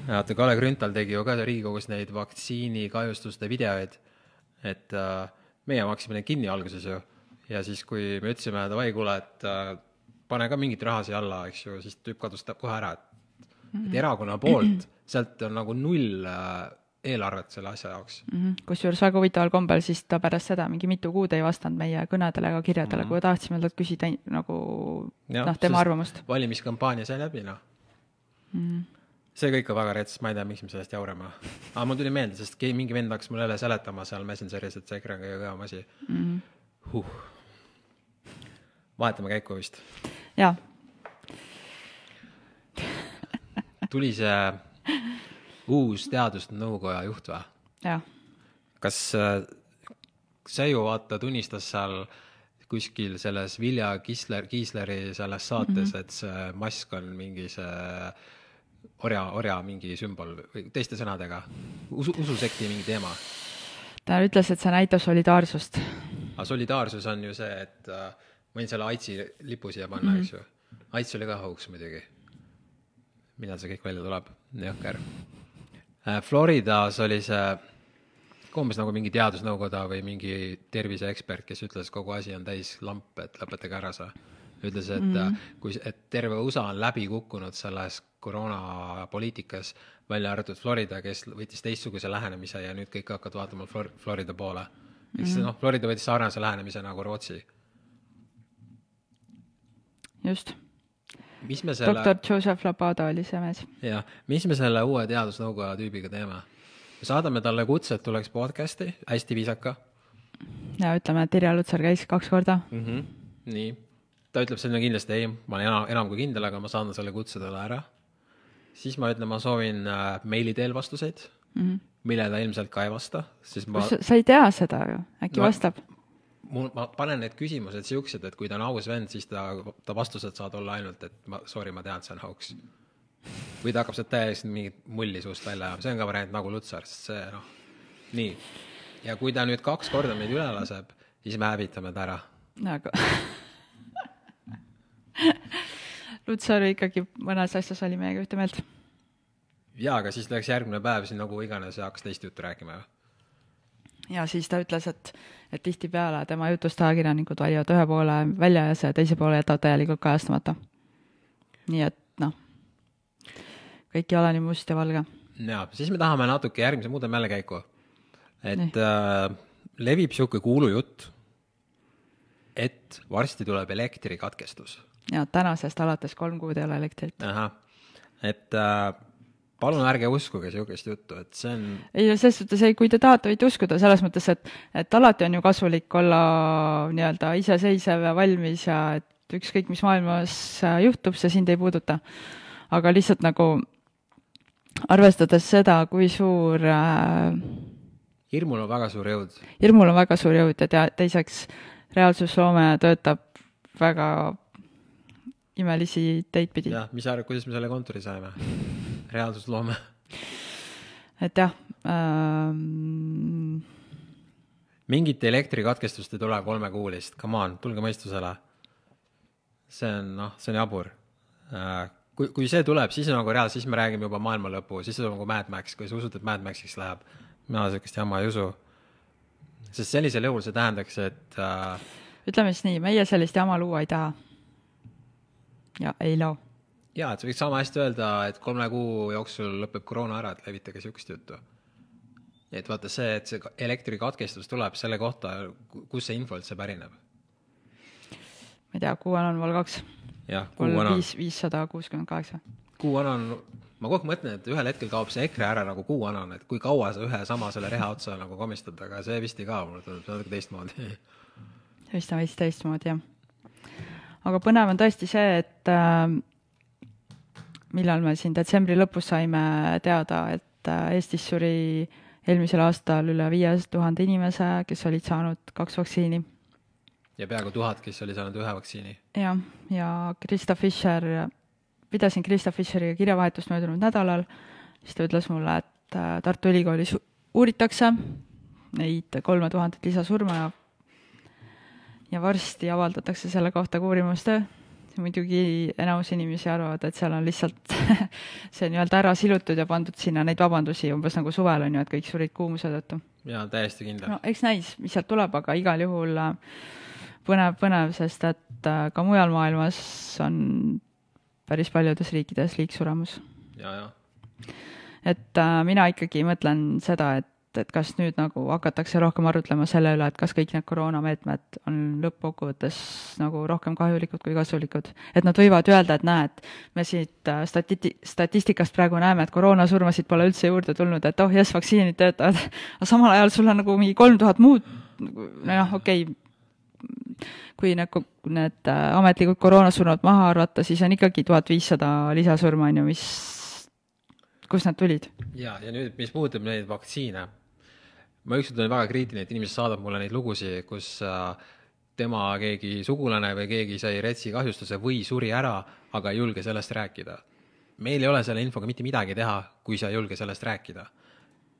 S1: vaata Kalle Grünthal tegi ju ka Riigikogus neid vaktsiinikahjustuste videoid, et äh, meie maksime need kinni alguses ju ja siis, kui me ütlesime davai, kuule, et äh, pane ka mingit raha siia alla, eks ju, siis tüüp kadus kohe ära, et et erakonna poolt, sealt on nagu null äh, eelarvet selle asja jaoks.
S2: Mhm. kusjuures väga huvitaval kombel siis ta pärast seda mingi mitu kuud ei vastanud meie kõnedele ega kirjadele mm, -hmm. kui tahtsime talt küsida nagu noh, tema arvamust.
S1: valimiskampaania sai läbi, noh mm.. see kõik on väga rets, ma ei tea, miks me sellest jaurame. aga mul tuli meelde, sest ke- mingi vend hakkas mulle jälle seletama seal Messengeris, et see EKRE on kõige kõvem asi mm.. Huh. vahetame käiku vist.
S2: jaa,
S1: tuli see uus teadusnõukoja juht või?
S2: jah,
S1: kas äh, see ju vaata tunnistas seal kuskil selles Vilja Kisler, Kiisleri selles saates mm, -hmm. et see mask on mingi see orja, orja mingi sümbol või teiste sõnadega, usu, ususekti mingi teema.
S2: ta ütles, et see näitab solidaarsust.
S1: aga solidaarsus on ju see, et äh, võin selle Aitsi lipu siia panna mm, -hmm. eks ju. Aits oli ka hauks muidugi. millal see kõik välja tuleb, jõhker. Floridas oli see umbes nagu mingi teadusnõukoda või mingi terviseekspert, kes ütles, kogu asi on täis lamp, et lõpetage ära see. ütles, et mm -hmm. kui, et terve USA on läbi kukkunud selles koroonapoliitikas, välja arvatud Florida, kes võttis teistsuguse lähenemise ja nüüd kõik hakkavad vaatama Flor-, Florida poole. ehk siis noh, Florida võttis sarnase lähenemise nagu Rootsi.
S2: just,
S1: selle,
S2: doktor Joseph Labado oli see mees.
S1: jah, mis me selle uue teadusnõukoja tüübiga teeme? me saadame talle kutse, et tuleks podcast'i, hästi viisaka
S2: ja ütleme, et Irja Lutsar käis kaks korda.
S1: mm. -hmm. nii, ta ütleb sinna kindlasti ei, ma olen enam, enam kui kindel, aga ma saadan selle kutse talle ära. siis ma ütlen, ma soovin äh, meili teel vastuseid mm, -hmm. mille ta ilmselt ka ei vasta, sest ma,
S2: sa ei tea seda ju, äkki
S1: no.
S2: vastab?
S1: mul, ma panen need küsimused siuksed, et kui ta on aus vend, siis ta, ta vastused saavad olla ainult, et ma, sorry, ma tean, see on hauks. või ta hakkab sealt täiesti mingit mulli suust välja ajama, see on ka variant nagu Lutsar, sest see noh, nii. ja kui ta nüüd kaks korda meid üle laseb, siis me hävitame ta ära.
S2: aga <laughs> Lutsar ikkagi mõnes asjas oli meiega ühte meelt.
S1: jaa, aga siis läks järgmine päev siin nagu iganes ja hakkas teist juttu rääkima ju.
S2: ja siis ta ütles, et, et tihtipeale tema jutust ajakirjanikud valivad ühe poole välja ja see teise poole jätavad täielikult kajastamata. nii et noh, kõik ei ole nii must ja valge.
S1: jaa, siis me tahame natuke järgmise, muudame jälle käiku. et äh, levib niisugune kuulujutt, et varsti tuleb elektrikatkestus
S2: ja tänasest alates kolm kuud ei ole elektrit.
S1: ahah, et äh, palun ärge uskuge niisugust juttu, et see on,
S2: ei no selles suhtes ei, kui te tahate, võite uskuda selles mõttes, et, et alati on ju kasulik olla nii-öelda iseseisev ja valmis ja et ükskõik, mis maailmas juhtub, see sind ei puuduta. aga lihtsalt nagu arvestades seda, kui suur äh,
S1: hirmul on väga suur jõud.
S2: hirmul on väga suur jõud ja tea-, teiseks reaalsusloome töötab väga imelisi teid pidi.
S1: jah, mis sa arvad, kuidas me selle kontori saime? reaalsusloome.
S2: et jah ähm,,
S1: mingit elektrikatkestust ei tule kolmekuulist, come on, tulge mõistusele. see on noh, see on jabur. kui, kui see tuleb, siis on nagu reaalselt, siis me räägime juba maailma lõpu, siis on nagu Mad Max, kui sa usud, et Mad Maxiks läheb. mina sihukest jama ei usu. sest sellisel juhul see tähendaks, et äh,
S2: ütleme siis nii, meie sellist jama luua ei taha. ja ei loo.
S1: jaa, et sa võiks sama hästi öelda, et kolme kuu jooksul lõpeb koroona ära, et levitage sihukest juttu. et vaata see, et see elektrikatkestus tuleb selle kohta, kust see info üldse pärineb.
S2: ma ei tea, kuuene on vol kaks,
S1: jah, kuu vana,
S2: viis, viissada kuuskümmend kaheksa.
S1: kuu vana on, ma kogu aeg mõtlen, et ühel hetkel kaob see EKRE ära nagu kuu vanana, et kui kaua sa ühe sama selle reha otsa nagu komistad, aga see vist ei kao, mulle tundub, see on natuke teistmoodi.
S2: vist on veits teistmoodi, jah. aga põnev on tõesti see, et äh, millal me siin detsembri lõpus saime teada, et äh, Eestis suri eelmisel aastal üle viie tuhande inimese, kes olid saanud kaks vaktsiini.
S1: ja peaaegu tuhat, kes oli saanud ühe vaktsiini.
S2: jah, ja Krista Fischer, pidasin Krista Fischeriga kirjavahetust möödunud nädalal, siis ta ütles mulle, et äh, Tartu Ülikoolis uuritakse neid kolme tuhandet lisasurma ja ja varsti avaldatakse selle kohta ka uurimustöö. Muidugi enamus inimesi arvavad, et seal on lihtsalt <laughs> see nii-öelda ära silutud ja pandud sinna neid vabandusi umbes nagu suvel on ju, et kõik surid kuumuse tõttu.
S1: jaa, täiesti kindel
S2: no eks näis, mis sealt tuleb, aga igal juhul äh, põnev, põnev, sest et äh, ka mujal maailmas on päris paljudes riikides liigsuremus.
S1: ja, ja
S2: et äh, mina ikkagi mõtlen seda, et, et kas nüüd nagu hakatakse rohkem arutlema selle üle, et kas kõik need koroonameetmed on lõppkokkuvõttes nagu rohkem kahjulikud kui kasulikud. et nad võivad öelda, et näed, me siit äh, stati-, statistikast praegu näeme, et koroonasurmasid pole üldse juurde tulnud, et oh jess, vaktsiinid töötavad, <laughs> aga samal ajal sul on nagu mingi kolm tuhat muud, nojah, okei okay,, kui nagu need äh, ametlikud koroonasurmad maha arvata, siis on ikkagi tuhat viissada lisasurma, on ju, mis kust nad tulid?
S1: ja, ja nüüd, mis puudutab neid vaktsiine, ma ükskord olin väga kriitiline, et inimesed saadab mulle neid lugusid, kus äh, tema keegi sugulane või keegi sai retsi kahjustuse või suri ära, aga ei julge sellest rääkida. meil ei ole selle infoga mitte midagi teha, kui sa ei julge sellest rääkida.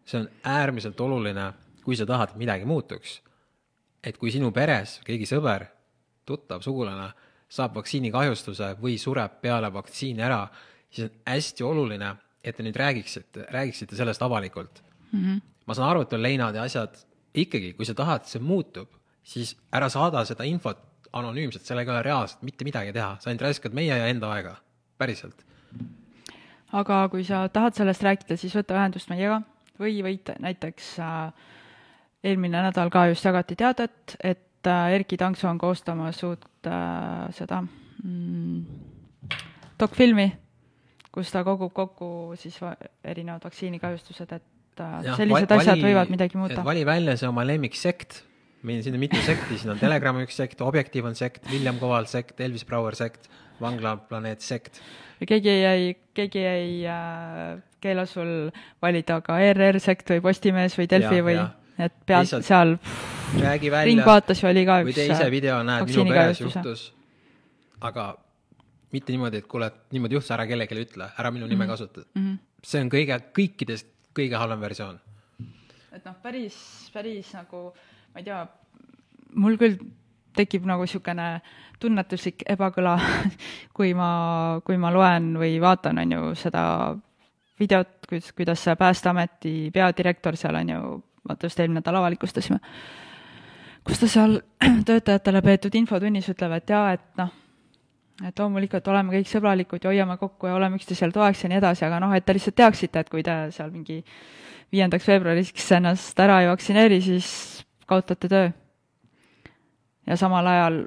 S1: see on äärmiselt oluline, kui sa tahad, et midagi muutuks. et kui sinu peres keegi sõber, tuttav, sugulane saab vaktsiinikahjustuse või sureb peale vaktsiini ära, siis on hästi oluline et te nüüd räägiksite, räägiksite sellest avalikult mm. -hmm. Ma saan aru, et on leinad ja asjad, ikkagi, kui sa tahad, see muutub, siis ära saada seda infot anonüümselt, sellega ei ole reaalselt mitte midagi teha, sa ainult raiskad meie ja enda aega, päriselt.
S2: aga kui sa tahad sellest rääkida, siis võta ühendust meiega või võid näiteks äh, eelmine nädal ka just jagati teadet, et äh, Erkki Tankso on koostamas uut äh, seda mm, dokfilmi kus ta kogub kokku siis erinevad vaktsiinikahjustused, et äh, ja, sellised vali, asjad võivad midagi muuta.
S1: vali välja see oma lemmiksekt, meil siin on mitu sekti, siin on Telegrami üks sekt, Objektiiv on sekt, William Koval sekt, Elvis Brouer sekt, Vanglaplaneet sekt.
S2: keegi ei, keegi ei äh, keela sul valida ka ERR sekt või Postimees või Delfi ja, või ja. et pead Lihtsalt seal
S1: räägi välja.
S2: ringvaates ju oli ka
S1: üks. või tee ise video, näed, minu peres juhtus, aga mitte niimoodi, et kuule, niimoodi juhtus, ära kellelegi ütle, ära minu nime -hmm. kasuta mm. -hmm. see on kõige, kõikidest kõige halvem versioon.
S2: et noh, päris, päris nagu, ma ei tea, mul küll tekib nagu niisugune tunnetuslik ebakõla <laughs> kui ma, kui ma loen või vaatan, on ju, seda videot, kuidas, kuidas see Päästeameti peadirektor seal on ju, vaata just eelmine nädal avalikustasime, kus ta seal <clears throat> töötajatele peetud infotunnis ütleb, et jaa, et noh et loomulikult oleme kõik sõbralikud ja hoiame kokku ja oleme üksteisel toeks ja nii edasi, aga noh, et te lihtsalt teaksite, et kui te seal mingi viiendaks veebruariks ennast ära ei vaktsineeri, siis kaotate töö. ja samal ajal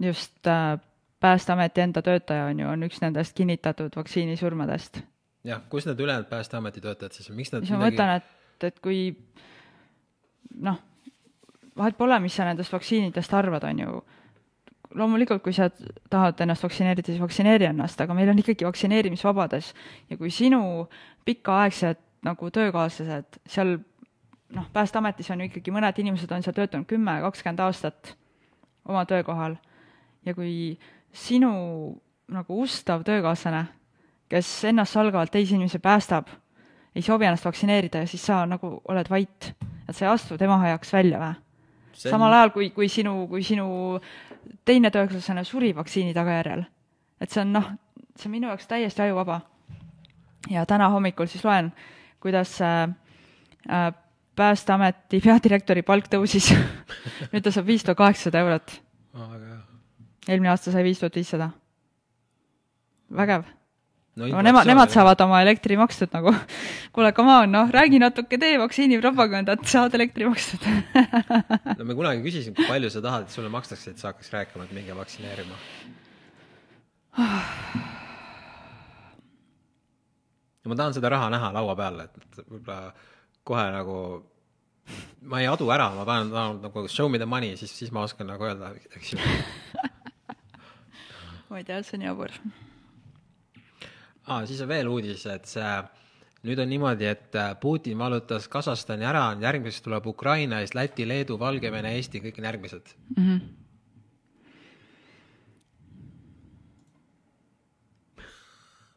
S2: just äh, Päästeameti enda töötaja on ju, on üks nendest kinnitatud vaktsiinisurmadest.
S1: jah, kus need ülejäänud Päästeameti töötajad siis on, miks nad
S2: siis ma midagi... mõtlen, et, et kui noh, vahet pole, mis sa nendest vaktsiinidest arvad, on ju loomulikult, kui sa tahad ennast vaktsineerida, siis vaktsineeri ennast, aga meil on ikkagi vaktsineerimisvabadus. Ja kui sinu pikaaegsed nagu töökaaslased seal noh, Päästeametis on ju ikkagi mõned inimesed on seal töötanud kümme, kakskümmend aastat oma töökohal. Ja kui sinu nagu ustav töökaaslane, kes ennastsalgavalt teisi inimesi päästab, ei soovi ennast vaktsineerida siis sa nagu oled vait, et sa ei astu tema heaks välja või? Samal ajal, kui, kui sinu, kui sinu teine töökaaslane suri vaktsiini tagajärjel. et see on noh, see on minu jaoks täiesti ajuvaba. ja täna hommikul siis loen, kuidas äh, äh, Päästeameti peadirektori palk tõusis <laughs> nüüd ta saab viis tuhat kaheksasada eurot eelmine aasta sai viis tuhat viissada. vägev no, no nemad, nemad saavad oma elektri makstud nagu. <laughs> kuule, come on, noh, räägi natuke, tee vaktsiinipropagandat, saad elektri makstud <laughs>
S1: no me kunagi küsisime, kui palju sa tahad, et sulle makstakse, et sa hakkaks rääkima, et minge vaktsineerima. Ja ma tahan seda raha näha laua peal, et võib-olla kohe nagu ma ei adu ära, ma tahan, tahan nagu show me the money, siis, siis ma oskan nagu öelda, eks ju. <laughs>
S2: Ma ei tea, see on jabur
S1: ah,. siis on veel uudis, et see, nüüd on niimoodi, et äh, Putin vallutas Kasahstani ära, järgmiseks tuleb Ukraina, siis Läti, Leedu, Valgevene, Eesti, kõik on järgmised mm.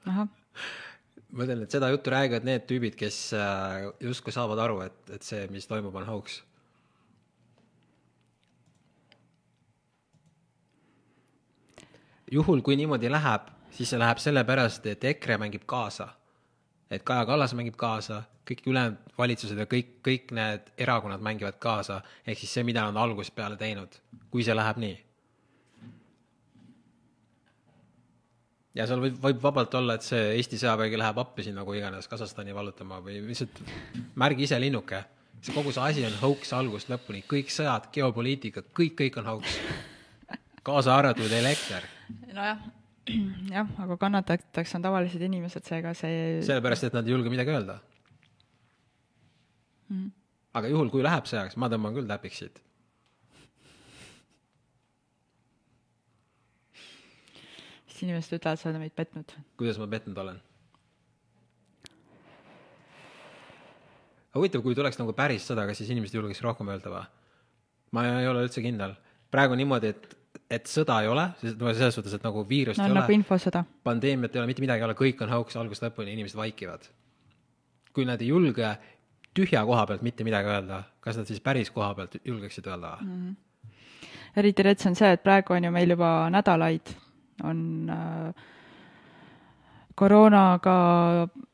S1: -hmm. ma ütlen, et seda juttu räägivad need tüübid, kes äh, justkui saavad aru, et, et see, mis toimub, on hoogs. juhul, kui niimoodi läheb, siis see läheb sellepärast, et EKRE mängib kaasa. et Kaja Kallas mängib kaasa, kõik ülejäänud valitsused ja kõik, kõik need erakonnad mängivad kaasa, ehk siis see, mida nad algusest peale teinud, kui see läheb nii. ja seal võib, võib vabalt olla, et see Eesti sõjavägi läheb appi sinna, kui iganes Kasahstani vallutama või lihtsalt märgi ise linnuke. see kogu see asi on hoogs algusest lõpuni, kõik sõjad, geopoliitika, kõik, kõik on hoogs. kaasa arvatud elekter,
S2: nojah, jah, aga kannatajateks on tavalised inimesed, seega see
S1: sellepärast et nad ei julge midagi öelda mm.. aga juhul, kui läheb sõjaks, ma tõmban küll täpiks siit.
S2: siis inimesed ütlevad, sa oled meid petnud.
S1: kuidas ma petnud olen? aga huvitav, kui tuleks nagu päris sõda, kas siis inimesed julgeks rohkem öelda või? ma ei ole üldse kindel. praegu niimoodi, et, et sõda ei ole, selles suhtes, et nagu viirust
S2: no
S1: ei ole
S2: nagu infosõda.
S1: pandeemiat ei ole, mitte midagi ei ole, kõik on hoogs algusest lõpuni, inimesed vaikivad. kui nad ei julge tühja koha pealt mitte midagi öelda, kas nad siis päris koha pealt julgeksid öelda või mm.?
S2: eriti rets on see, et praegu on ju meil juba nädalaid on äh, koroonaga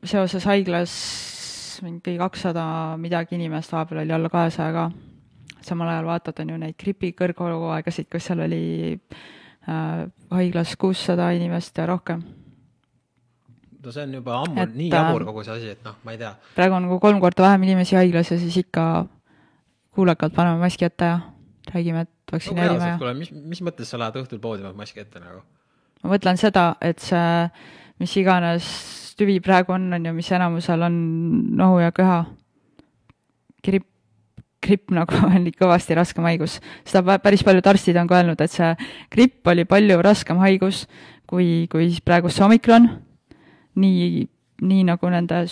S2: seoses haiglas mingi kakssada midagi inimest, vahepeal oli alla kahesaja ka. Samal ajal vaatad, on ju neid gripi kõrghooaegasid, kus seal oli äh, haiglas kuussada inimest ja rohkem.
S1: no see on juba ammu
S2: Et,
S1: nii
S2: äh,
S1: jabur kogu see asi, et noh, ma ei tea,
S2: praegu on nagu kolm korda vähem inimesi haiglas ja siis ikka kuulekalt paneme maski ette ja räägime, et
S1: no
S2: vaktsineerime ja
S1: kuule, mis, mis mõttes sa lähed õhtul poodi, paned maski ette nagu?
S2: ma mõtlen seda, et see, mis iganes tüvi praegu on, on ju, mis enamusel on nohu ja köha, gripp, gripp nagu <laughs> on kõvasti raskem haigus. seda pä- päris paljud arstid on ka öelnud, et see gripp oli palju raskem haigus kui, kui praegu see omikron. nii, nii nagu nende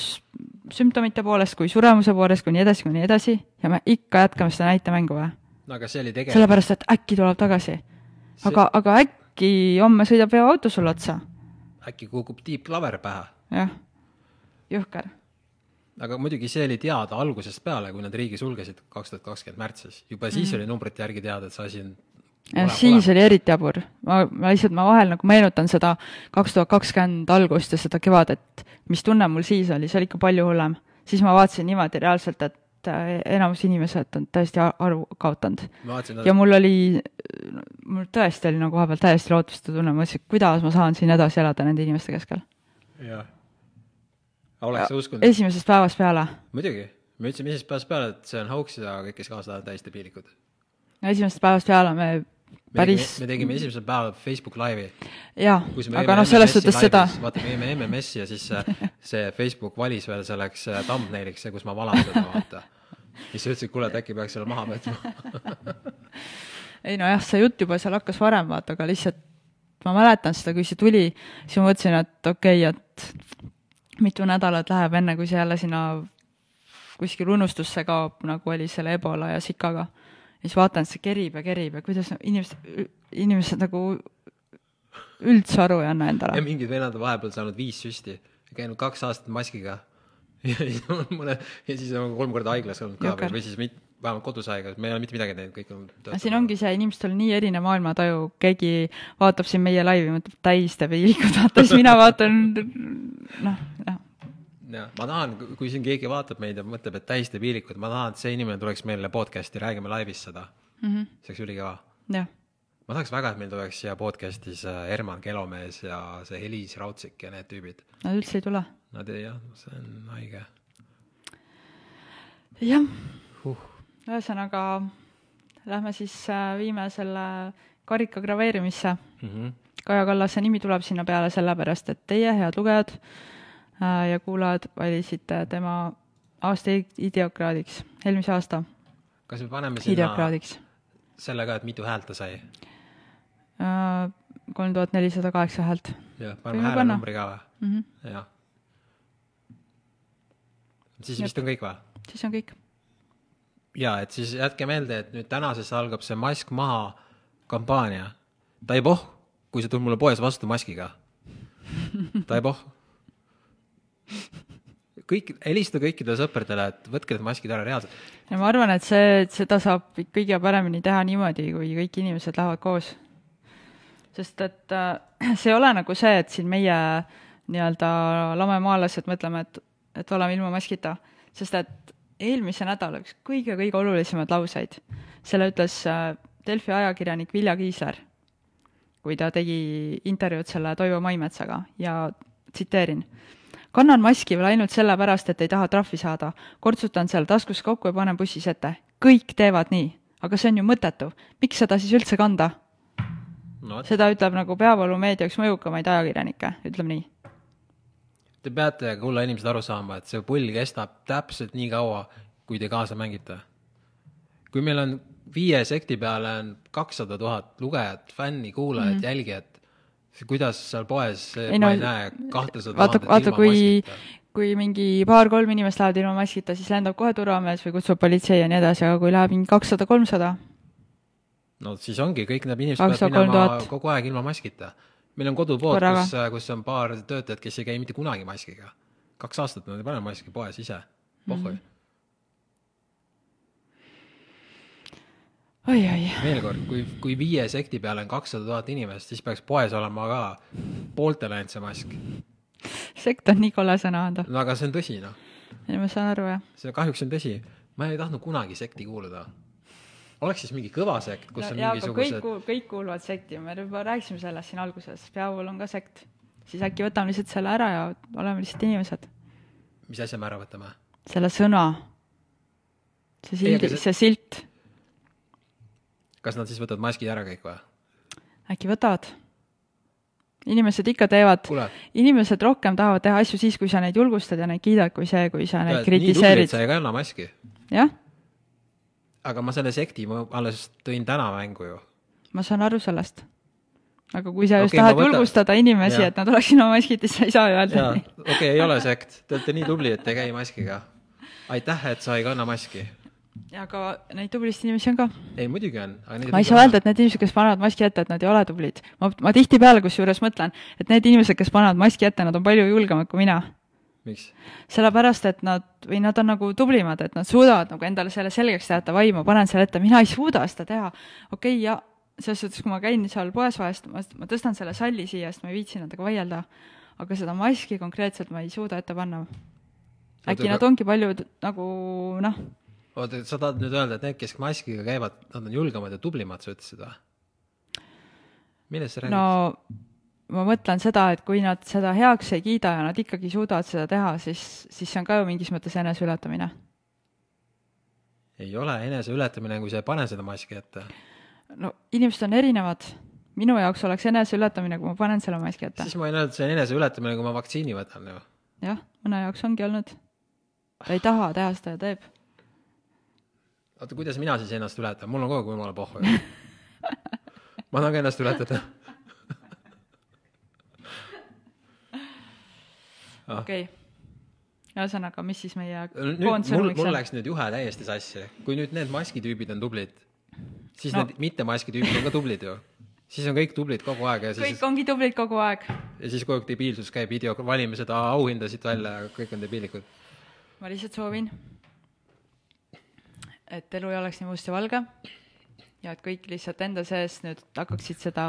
S2: sümptomite poolest kui suremuse poolest, kui nii edasi, kui nii edasi ja me ikka jätkame seda näitemängu või?
S1: no aga see oli tegelikult,
S2: sellepärast, et äkki tuleb tagasi. aga, aga äkki homme sõidab veoauto sulle otsa
S1: äkki kukub tiibklaver pähe.
S2: jah, jõhker.
S1: Aga muidugi see oli teada algusest peale, kui nad riigi sulgesid kaks tuhat kakskümmend märtsis, juba siis mm. oli numbrite järgi teada, et see asi on
S2: ja siis oli eriti jabur. ma, ma lihtsalt, ma vahel nagu meenutan seda kaks tuhat kakskümmend algust ja seda kevadet, mis tunne mul siis oli, see oli ikka palju hullem. siis ma vaatasin niimoodi reaalselt, et äh, enamus inimesed on täiesti aru kaotanud. ja mul oli, mul tõesti oli nagu vahepeal täiesti lootusetu tunne, ma mõtlesin, et kuidas ma saan siin edasi elada nende inimeste keskel.
S1: jah. Oleks sa uskunud?
S2: esimesest päevast peale
S1: muidugi, me ütlesime esimesest päevast peale, et see on hoax ja kõik, kes kaasa lähevad, täiesti piinlikud.
S2: esimesest päevast peale me
S1: me
S2: päris
S1: tegime, me tegime esimesel päeval Facebook Live'i,
S2: jaa
S1: me
S2: aga noh, selles suhtes seda,
S1: vaata, me jäime MMS-i ja siis see, Facebook valis veel selleks äh, thumbnailiks see, kus ma valan seda, vaata. siis sa ütlesid, kuule, et äkki peaks selle maha võtma. <laughs>
S2: ei nojah, see jutt juba seal hakkas varem, vaata, aga lihtsalt ma mäletan seda, kui see tuli, siis ma mõtlesin, et okei okay,, et mitu nädalat läheb, enne kui see jälle sinna kuskil unustusse kaob, nagu oli selle Ebola ja Zikaga. ja siis vaatan, et see kerib ja kerib ja kuidas inimesed, inimesed nagu üldse aru ei anna
S1: ja
S2: endale.
S1: mingid vennad on vahepeal saanud viis süsti, käinud kaks aastat maskiga. <laughs> ja siis on mõne, ja siis on kolm korda haiglas olnud ka veel või siis mit-, vähemalt kodus haiglas, me ei ole mitte midagi teinud, kõik on.
S2: aga siin ongi see, inimestel nii erinev maailmataju, keegi vaatab siin meie laivi, mõtleb täis teeb iilikut, vaata siis mina vaatan noh, noh,
S1: jah, ma tahan, kui siin keegi vaatab meid ja mõtleb, et täis teeb hiilikud, ma tahan, et see inimene tuleks meile podcast'i, räägime laivis seda mm. -hmm. see oleks ülikõva.
S2: jah
S1: ma tahaks väga, et meil tuleks siia podcast'is äh, Herman Kelomees ja see Heliis Raudsik ja need tüübid.
S2: Nad üldse ei tule.
S1: Nad ei, jah, see on haige
S2: jah,
S1: huh..
S2: Ühesõnaga lähme siis äh, viime selle karika graveerimisse.
S1: Mm -hmm.
S2: Kaja Kallase nimi tuleb sinna peale sellepärast, et teie, head lugejad äh, ja kuulajad, valisite tema aasta ideokraadiks, eelmise aasta
S1: kas me paneme sinna selle ka, et mitu häält ta sai?
S2: kolm tuhat nelisada kaheksa häält
S1: jah, paneme häälenumbri ka või?
S2: mm. -hmm.
S1: jah. siis vist on kõik või?
S2: siis on kõik.
S1: Ja et siis jätke meelde, et nüüd tänasest algab see mask maha kampaania. Taiboh, kui sa tuled mulle poes vastu maskiga. Taiboh. kõik, helista kõikidele sõpradele, et võtke need maskid ära reaalselt.
S2: ja ma arvan, et see, seda saab kõige paremini teha niimoodi, kui kõik inimesed lähevad koos. sest et äh, see ei ole nagu see, et siin meie nii-öelda lamemaalased mõtleme, et et oleme ilma maskita, sest et eelmise nädala üks kõige-kõige olulisemaid lauseid, selle ütles äh, Delfi ajakirjanik Vilja Kiisler, kui ta tegi intervjuud selle Toivo Maimetsaga ja tsiteerin. kannan maski veel ainult sellepärast, et ei taha trahvi saada. kortsutan seal taskus kokku ja panen bussis ette. kõik teevad nii, aga see on ju mõttetu. miks seda siis üldse kanda?
S1: no
S2: seda ütleb nagu peavoolumeedia üks mõjukamaid ajakirjanikke, ütleme nii.
S1: Te peate, kulla inimesed, aru saama, et see pull kestab täpselt nii kaua, kui te kaasa mängite. kui meil on viie sekti peale on kakssada tuhat lugejat, fänni, kuulajat mm, -hmm. jälgijat, kuidas seal poes,
S2: Ei
S1: ma
S2: no,
S1: ei näe kahtesada
S2: vaata,
S1: tuhandet
S2: vaata,
S1: ilma
S2: kui
S1: maskita.
S2: kui mingi paar-kolm inimest lähevad ilma maskita, siis lendab kohe turvamees või kutsub politsei ja nii edasi, aga kui läheb mingi kakssada, kolmsada,
S1: no siis ongi, kõik need inimesed peavad minema
S2: kolm tuhat.
S1: kogu aeg ilma maskita. Meil on kodupood, kus, kus on paar töötajat, kes ei käi mitte kunagi maskiga. kaks aastat nad ei pane maski poes ise, pohhui mm. -hmm.
S2: oi-oi.
S1: veel kord, kui, kui viie sekti peale on kakssada tuhat inimest, siis peaks poes olema ka pooltele ainult see mask.
S2: sekt on nii kole sõna, Ando.
S1: no aga see on tõsi, noh.
S2: ei, ma saan aru, jah.
S1: see kahjuks on tõsi. ma ei tahtnud kunagi sekti kuuluda. Oleks siis mingi kõva sekt, kus
S2: no,
S1: on
S2: jaa, aga kõik
S1: mingisugused,
S2: kõik kuuluvad sekti, me juba rääkisime sellest siin alguses, peavool on ka sekt. siis äkki võtame lihtsalt selle ära ja oleme lihtsalt inimesed.
S1: mis asja me ära võtame?
S2: selle sõna, see sild,
S1: see-
S2: see silt,
S1: kas nad siis võtavad maskid ära kõik või?
S2: äkki võtavad? inimesed ikka teevad, inimesed rohkem tahavad teha asju siis, kui sa neid julgustad ja neid kiidad, kui see, kui sa neid kritiseerid.
S1: sa ei kanna maski.
S2: jah,
S1: aga ma selle sekti ma alles tõin täna mängu ju.
S2: ma saan aru sellest. aga kui sa just
S1: Okei, ma
S2: tahad
S1: võtan-
S2: julgustada inimesi, et nad oleksid ilma maskita, siis sa ei saa ju öelda
S1: okei okay,, ei ole sekt, te olete nii tublid, et ei käi maskiga. aitäh, et sa ei kanna maski.
S2: aga neid tublisid inimesi on ka.
S1: ei, muidugi on.
S2: ma ei saa öelda, et need inimesed, kes panevad maski ette, et nad ei ole tublid. ma, ma tihtipeale kusjuures mõtlen, et need inimesed, kes panevad maski ette, nad on palju julgemad kui mina.
S1: miks?
S2: sellepärast, et nad, või nad on nagu tublimad, et nad suudavad nagu endale selle selgeks teha, et davai, ma panen selle ette, mina ei suuda seda teha. okei okay,, ja selles suhtes, kui ma käin seal poes vahest, ma, ma tõstan selle salli siia, sest ma ei viitsi nendega vaielda. aga seda maski konkreetselt ma ei suuda ette panna. äkki nad ongi palju t- nagu noh,
S1: oota, sa tahad nüüd öelda, et need, kes maskiga käivad, nad on julgemad ja tublimad, sa ütlesid või? millest sa räägid
S2: no ma mõtlen seda, et kui nad seda heaks ei kiida ja nad ikkagi suudavad seda teha, siis, siis see on ka ju mingis mõttes eneseületamine.
S1: ei ole eneseületamine, kui sa ei pane seda maski ette.
S2: no inimesed on erinevad. minu jaoks oleks eneseületamine, kui ma panen selle maski ette.
S1: siis ma võin öelda, et see on eneseületamine, kui ma vaktsiini võtan ju.
S2: jah, mõne jaoks ongi olnud. ta ei taha teha seda ja teeb.
S1: oota, kuidas mina siis ennast ületan, mul on kogu aeg jumala pohhu ju. <laughs> ma tahan ka ennast ületada.
S2: Okei okay. ühesõnaga, mis siis meie
S1: mul,
S2: koondsõnumiks
S1: mul
S2: on?
S1: läks nüüd juhe täiesti sassi. kui nüüd need maskitüübid on tublid, siis
S2: No.
S1: need mitte maskitüübid on ka tublid ju. siis on kõik tublid kogu aeg ja siis
S2: kõik, ongi tublid kogu aeg.
S1: ja siis kogu aeg debiilsus käib, video, valime seda auhindasid välja ja kõik on debiilikud.
S2: ma lihtsalt soovin, et elu ei oleks nii must ja valge ja et kõik lihtsalt enda sees nüüd hakkaksid seda,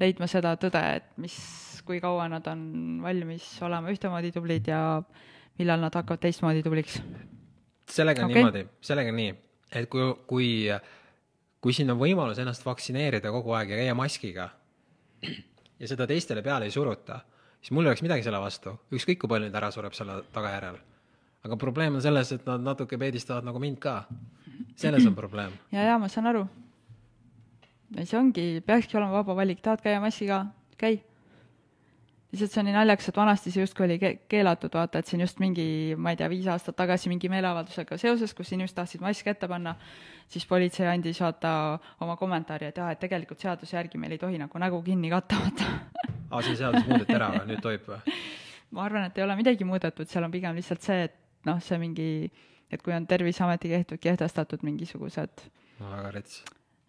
S2: leidma seda tõde, et mis, kui kaua nad on valmis olema ühtemoodi tublid ja millal nad hakkavad teistmoodi tubliks.
S1: sellega on okay. niimoodi, sellega on nii, et kui, kui, kui siin on võimalus ennast vaktsineerida kogu aeg ja käia maskiga ja seda teistele peale ei suruta, siis mul ei oleks midagi selle vastu, ükskõik kui palju neid ära sureb selle tagajärjel. aga probleem on selles, et nad natuke peedistavad nagu mind ka. selles on probleem. <clears throat>
S2: ja, ja ma saan aru. see ongi, peakski olema vaba valik, tahad käia maskiga, käi. Lihtsalt see on nii naljakas, et vanasti see justkui oli ke- keelatud, vaata, et siin just mingi, ma ei tea, viis aastat tagasi mingi meeleavaldusega seoses, kus inimesed tahtsid maski ette panna, siis politsei andis vaata oma kommentaari, et jah, et tegelikult seaduse järgi meil ei tohi nagu nägu kinni katta, vaata.
S1: aa, see seadus muudeti ära või, nüüd tohib või? <laughs>
S2: ma arvan, et ei ole midagi muudetud, seal on pigem lihtsalt see, et noh, see mingi, et kui on Terviseameti keht-, kehtestatud mingisugused
S1: no väga rets.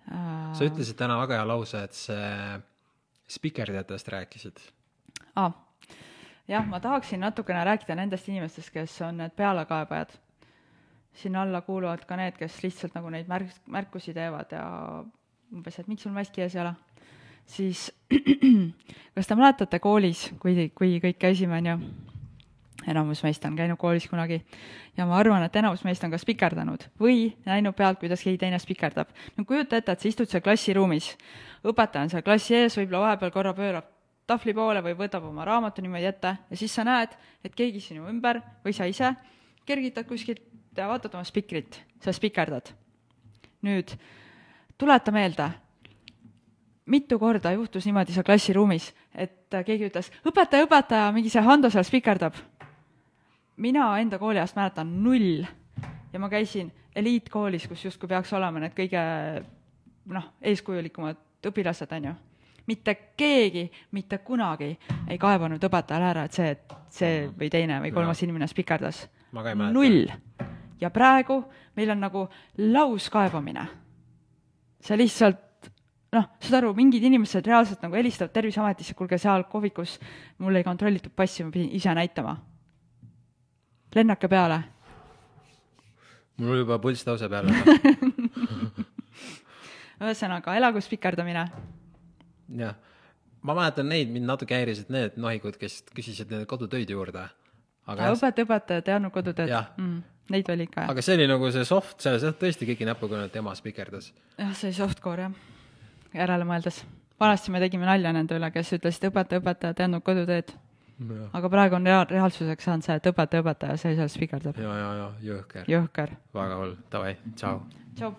S2: äh,
S1: sa ütlesid täna väga hea lause, et see spikerdajatest rääkisid.
S2: aa, jah, ma tahaksin natukene rääkida nendest inimestest, kes on need pealekaebajad. sinna alla kuuluvad ka need, kes lihtsalt nagu neid märk-, märkusi teevad ja umbes, et miks sul maski ees ei ole. siis <clears throat> kas te mäletate koolis, kui, kui kõik käisime, on ju, enamus meist on käinud koolis kunagi ja ma arvan, et enamus meist on ka spikerdanud või näinud pealt, kuidas keegi teine spikerdab. no kujuta ette, et sa istud seal klassiruumis, õpetaja on seal klassi ees, võib-olla vahepeal korra pöörab tahvli poole või võtab oma raamatu niimoodi ette ja siis sa näed, et keegi sinu ümber või sa ise kergitad kuskilt ja vaatad oma spikrit, sa spikerdad. nüüd tuleta meelde, mitu korda juhtus niimoodi seal klassiruumis, et keegi ütles, õpetaja, õpetaja, mingi see Hando seal spikerdab. mina enda kooliajast mäletan null ja ma käisin eliitkoolis, kus justkui peaks olema need kõige noh, eeskujulikumad õpilased, on ju. Mitte keegi mitte kunagi ei kaevanud õpetajale ära, et see, see või teine või kolmas
S1: Jaa.
S2: inimene spikerdas. null. ja praegu meil on nagu lauskaebamine. see lihtsalt noh, saad aru, mingid inimesed reaalselt nagu helistavad Terviseametisse, kuulge seal kohvikus mul ei kontrollitud passi, ma pidin ise näitama. lennake peale.
S1: mul juba pulss tõuseb jälle.
S2: ühesõnaga, elagu spikerdamine.
S1: jah, ma mäletan neid, mind natuke häirisid need nohikud, kes küsisid nende kodutöid juurde. aga,
S2: õpetaja, õpetajad ei andnud kodutööd
S1: Jah.
S2: mm,. Neid oli ikka jah.
S1: aga see oli nagu see soft, jah, tõesti keegi näpuga et ema spikerdas.
S2: jah, see oli softcore jah, järele mõeldes. vanasti me tegime nalja nende üle, kes ütlesid õpetaja, õpetajad ei andnud kodutööd. aga praegu on reaal, reaalsuseks saanud see, et õpetaja, õpetaja, see seal spikerdab.
S1: ja, ja, ja jõhker,
S2: jõhker.
S1: väga hull, davai, tšau.
S2: tšau.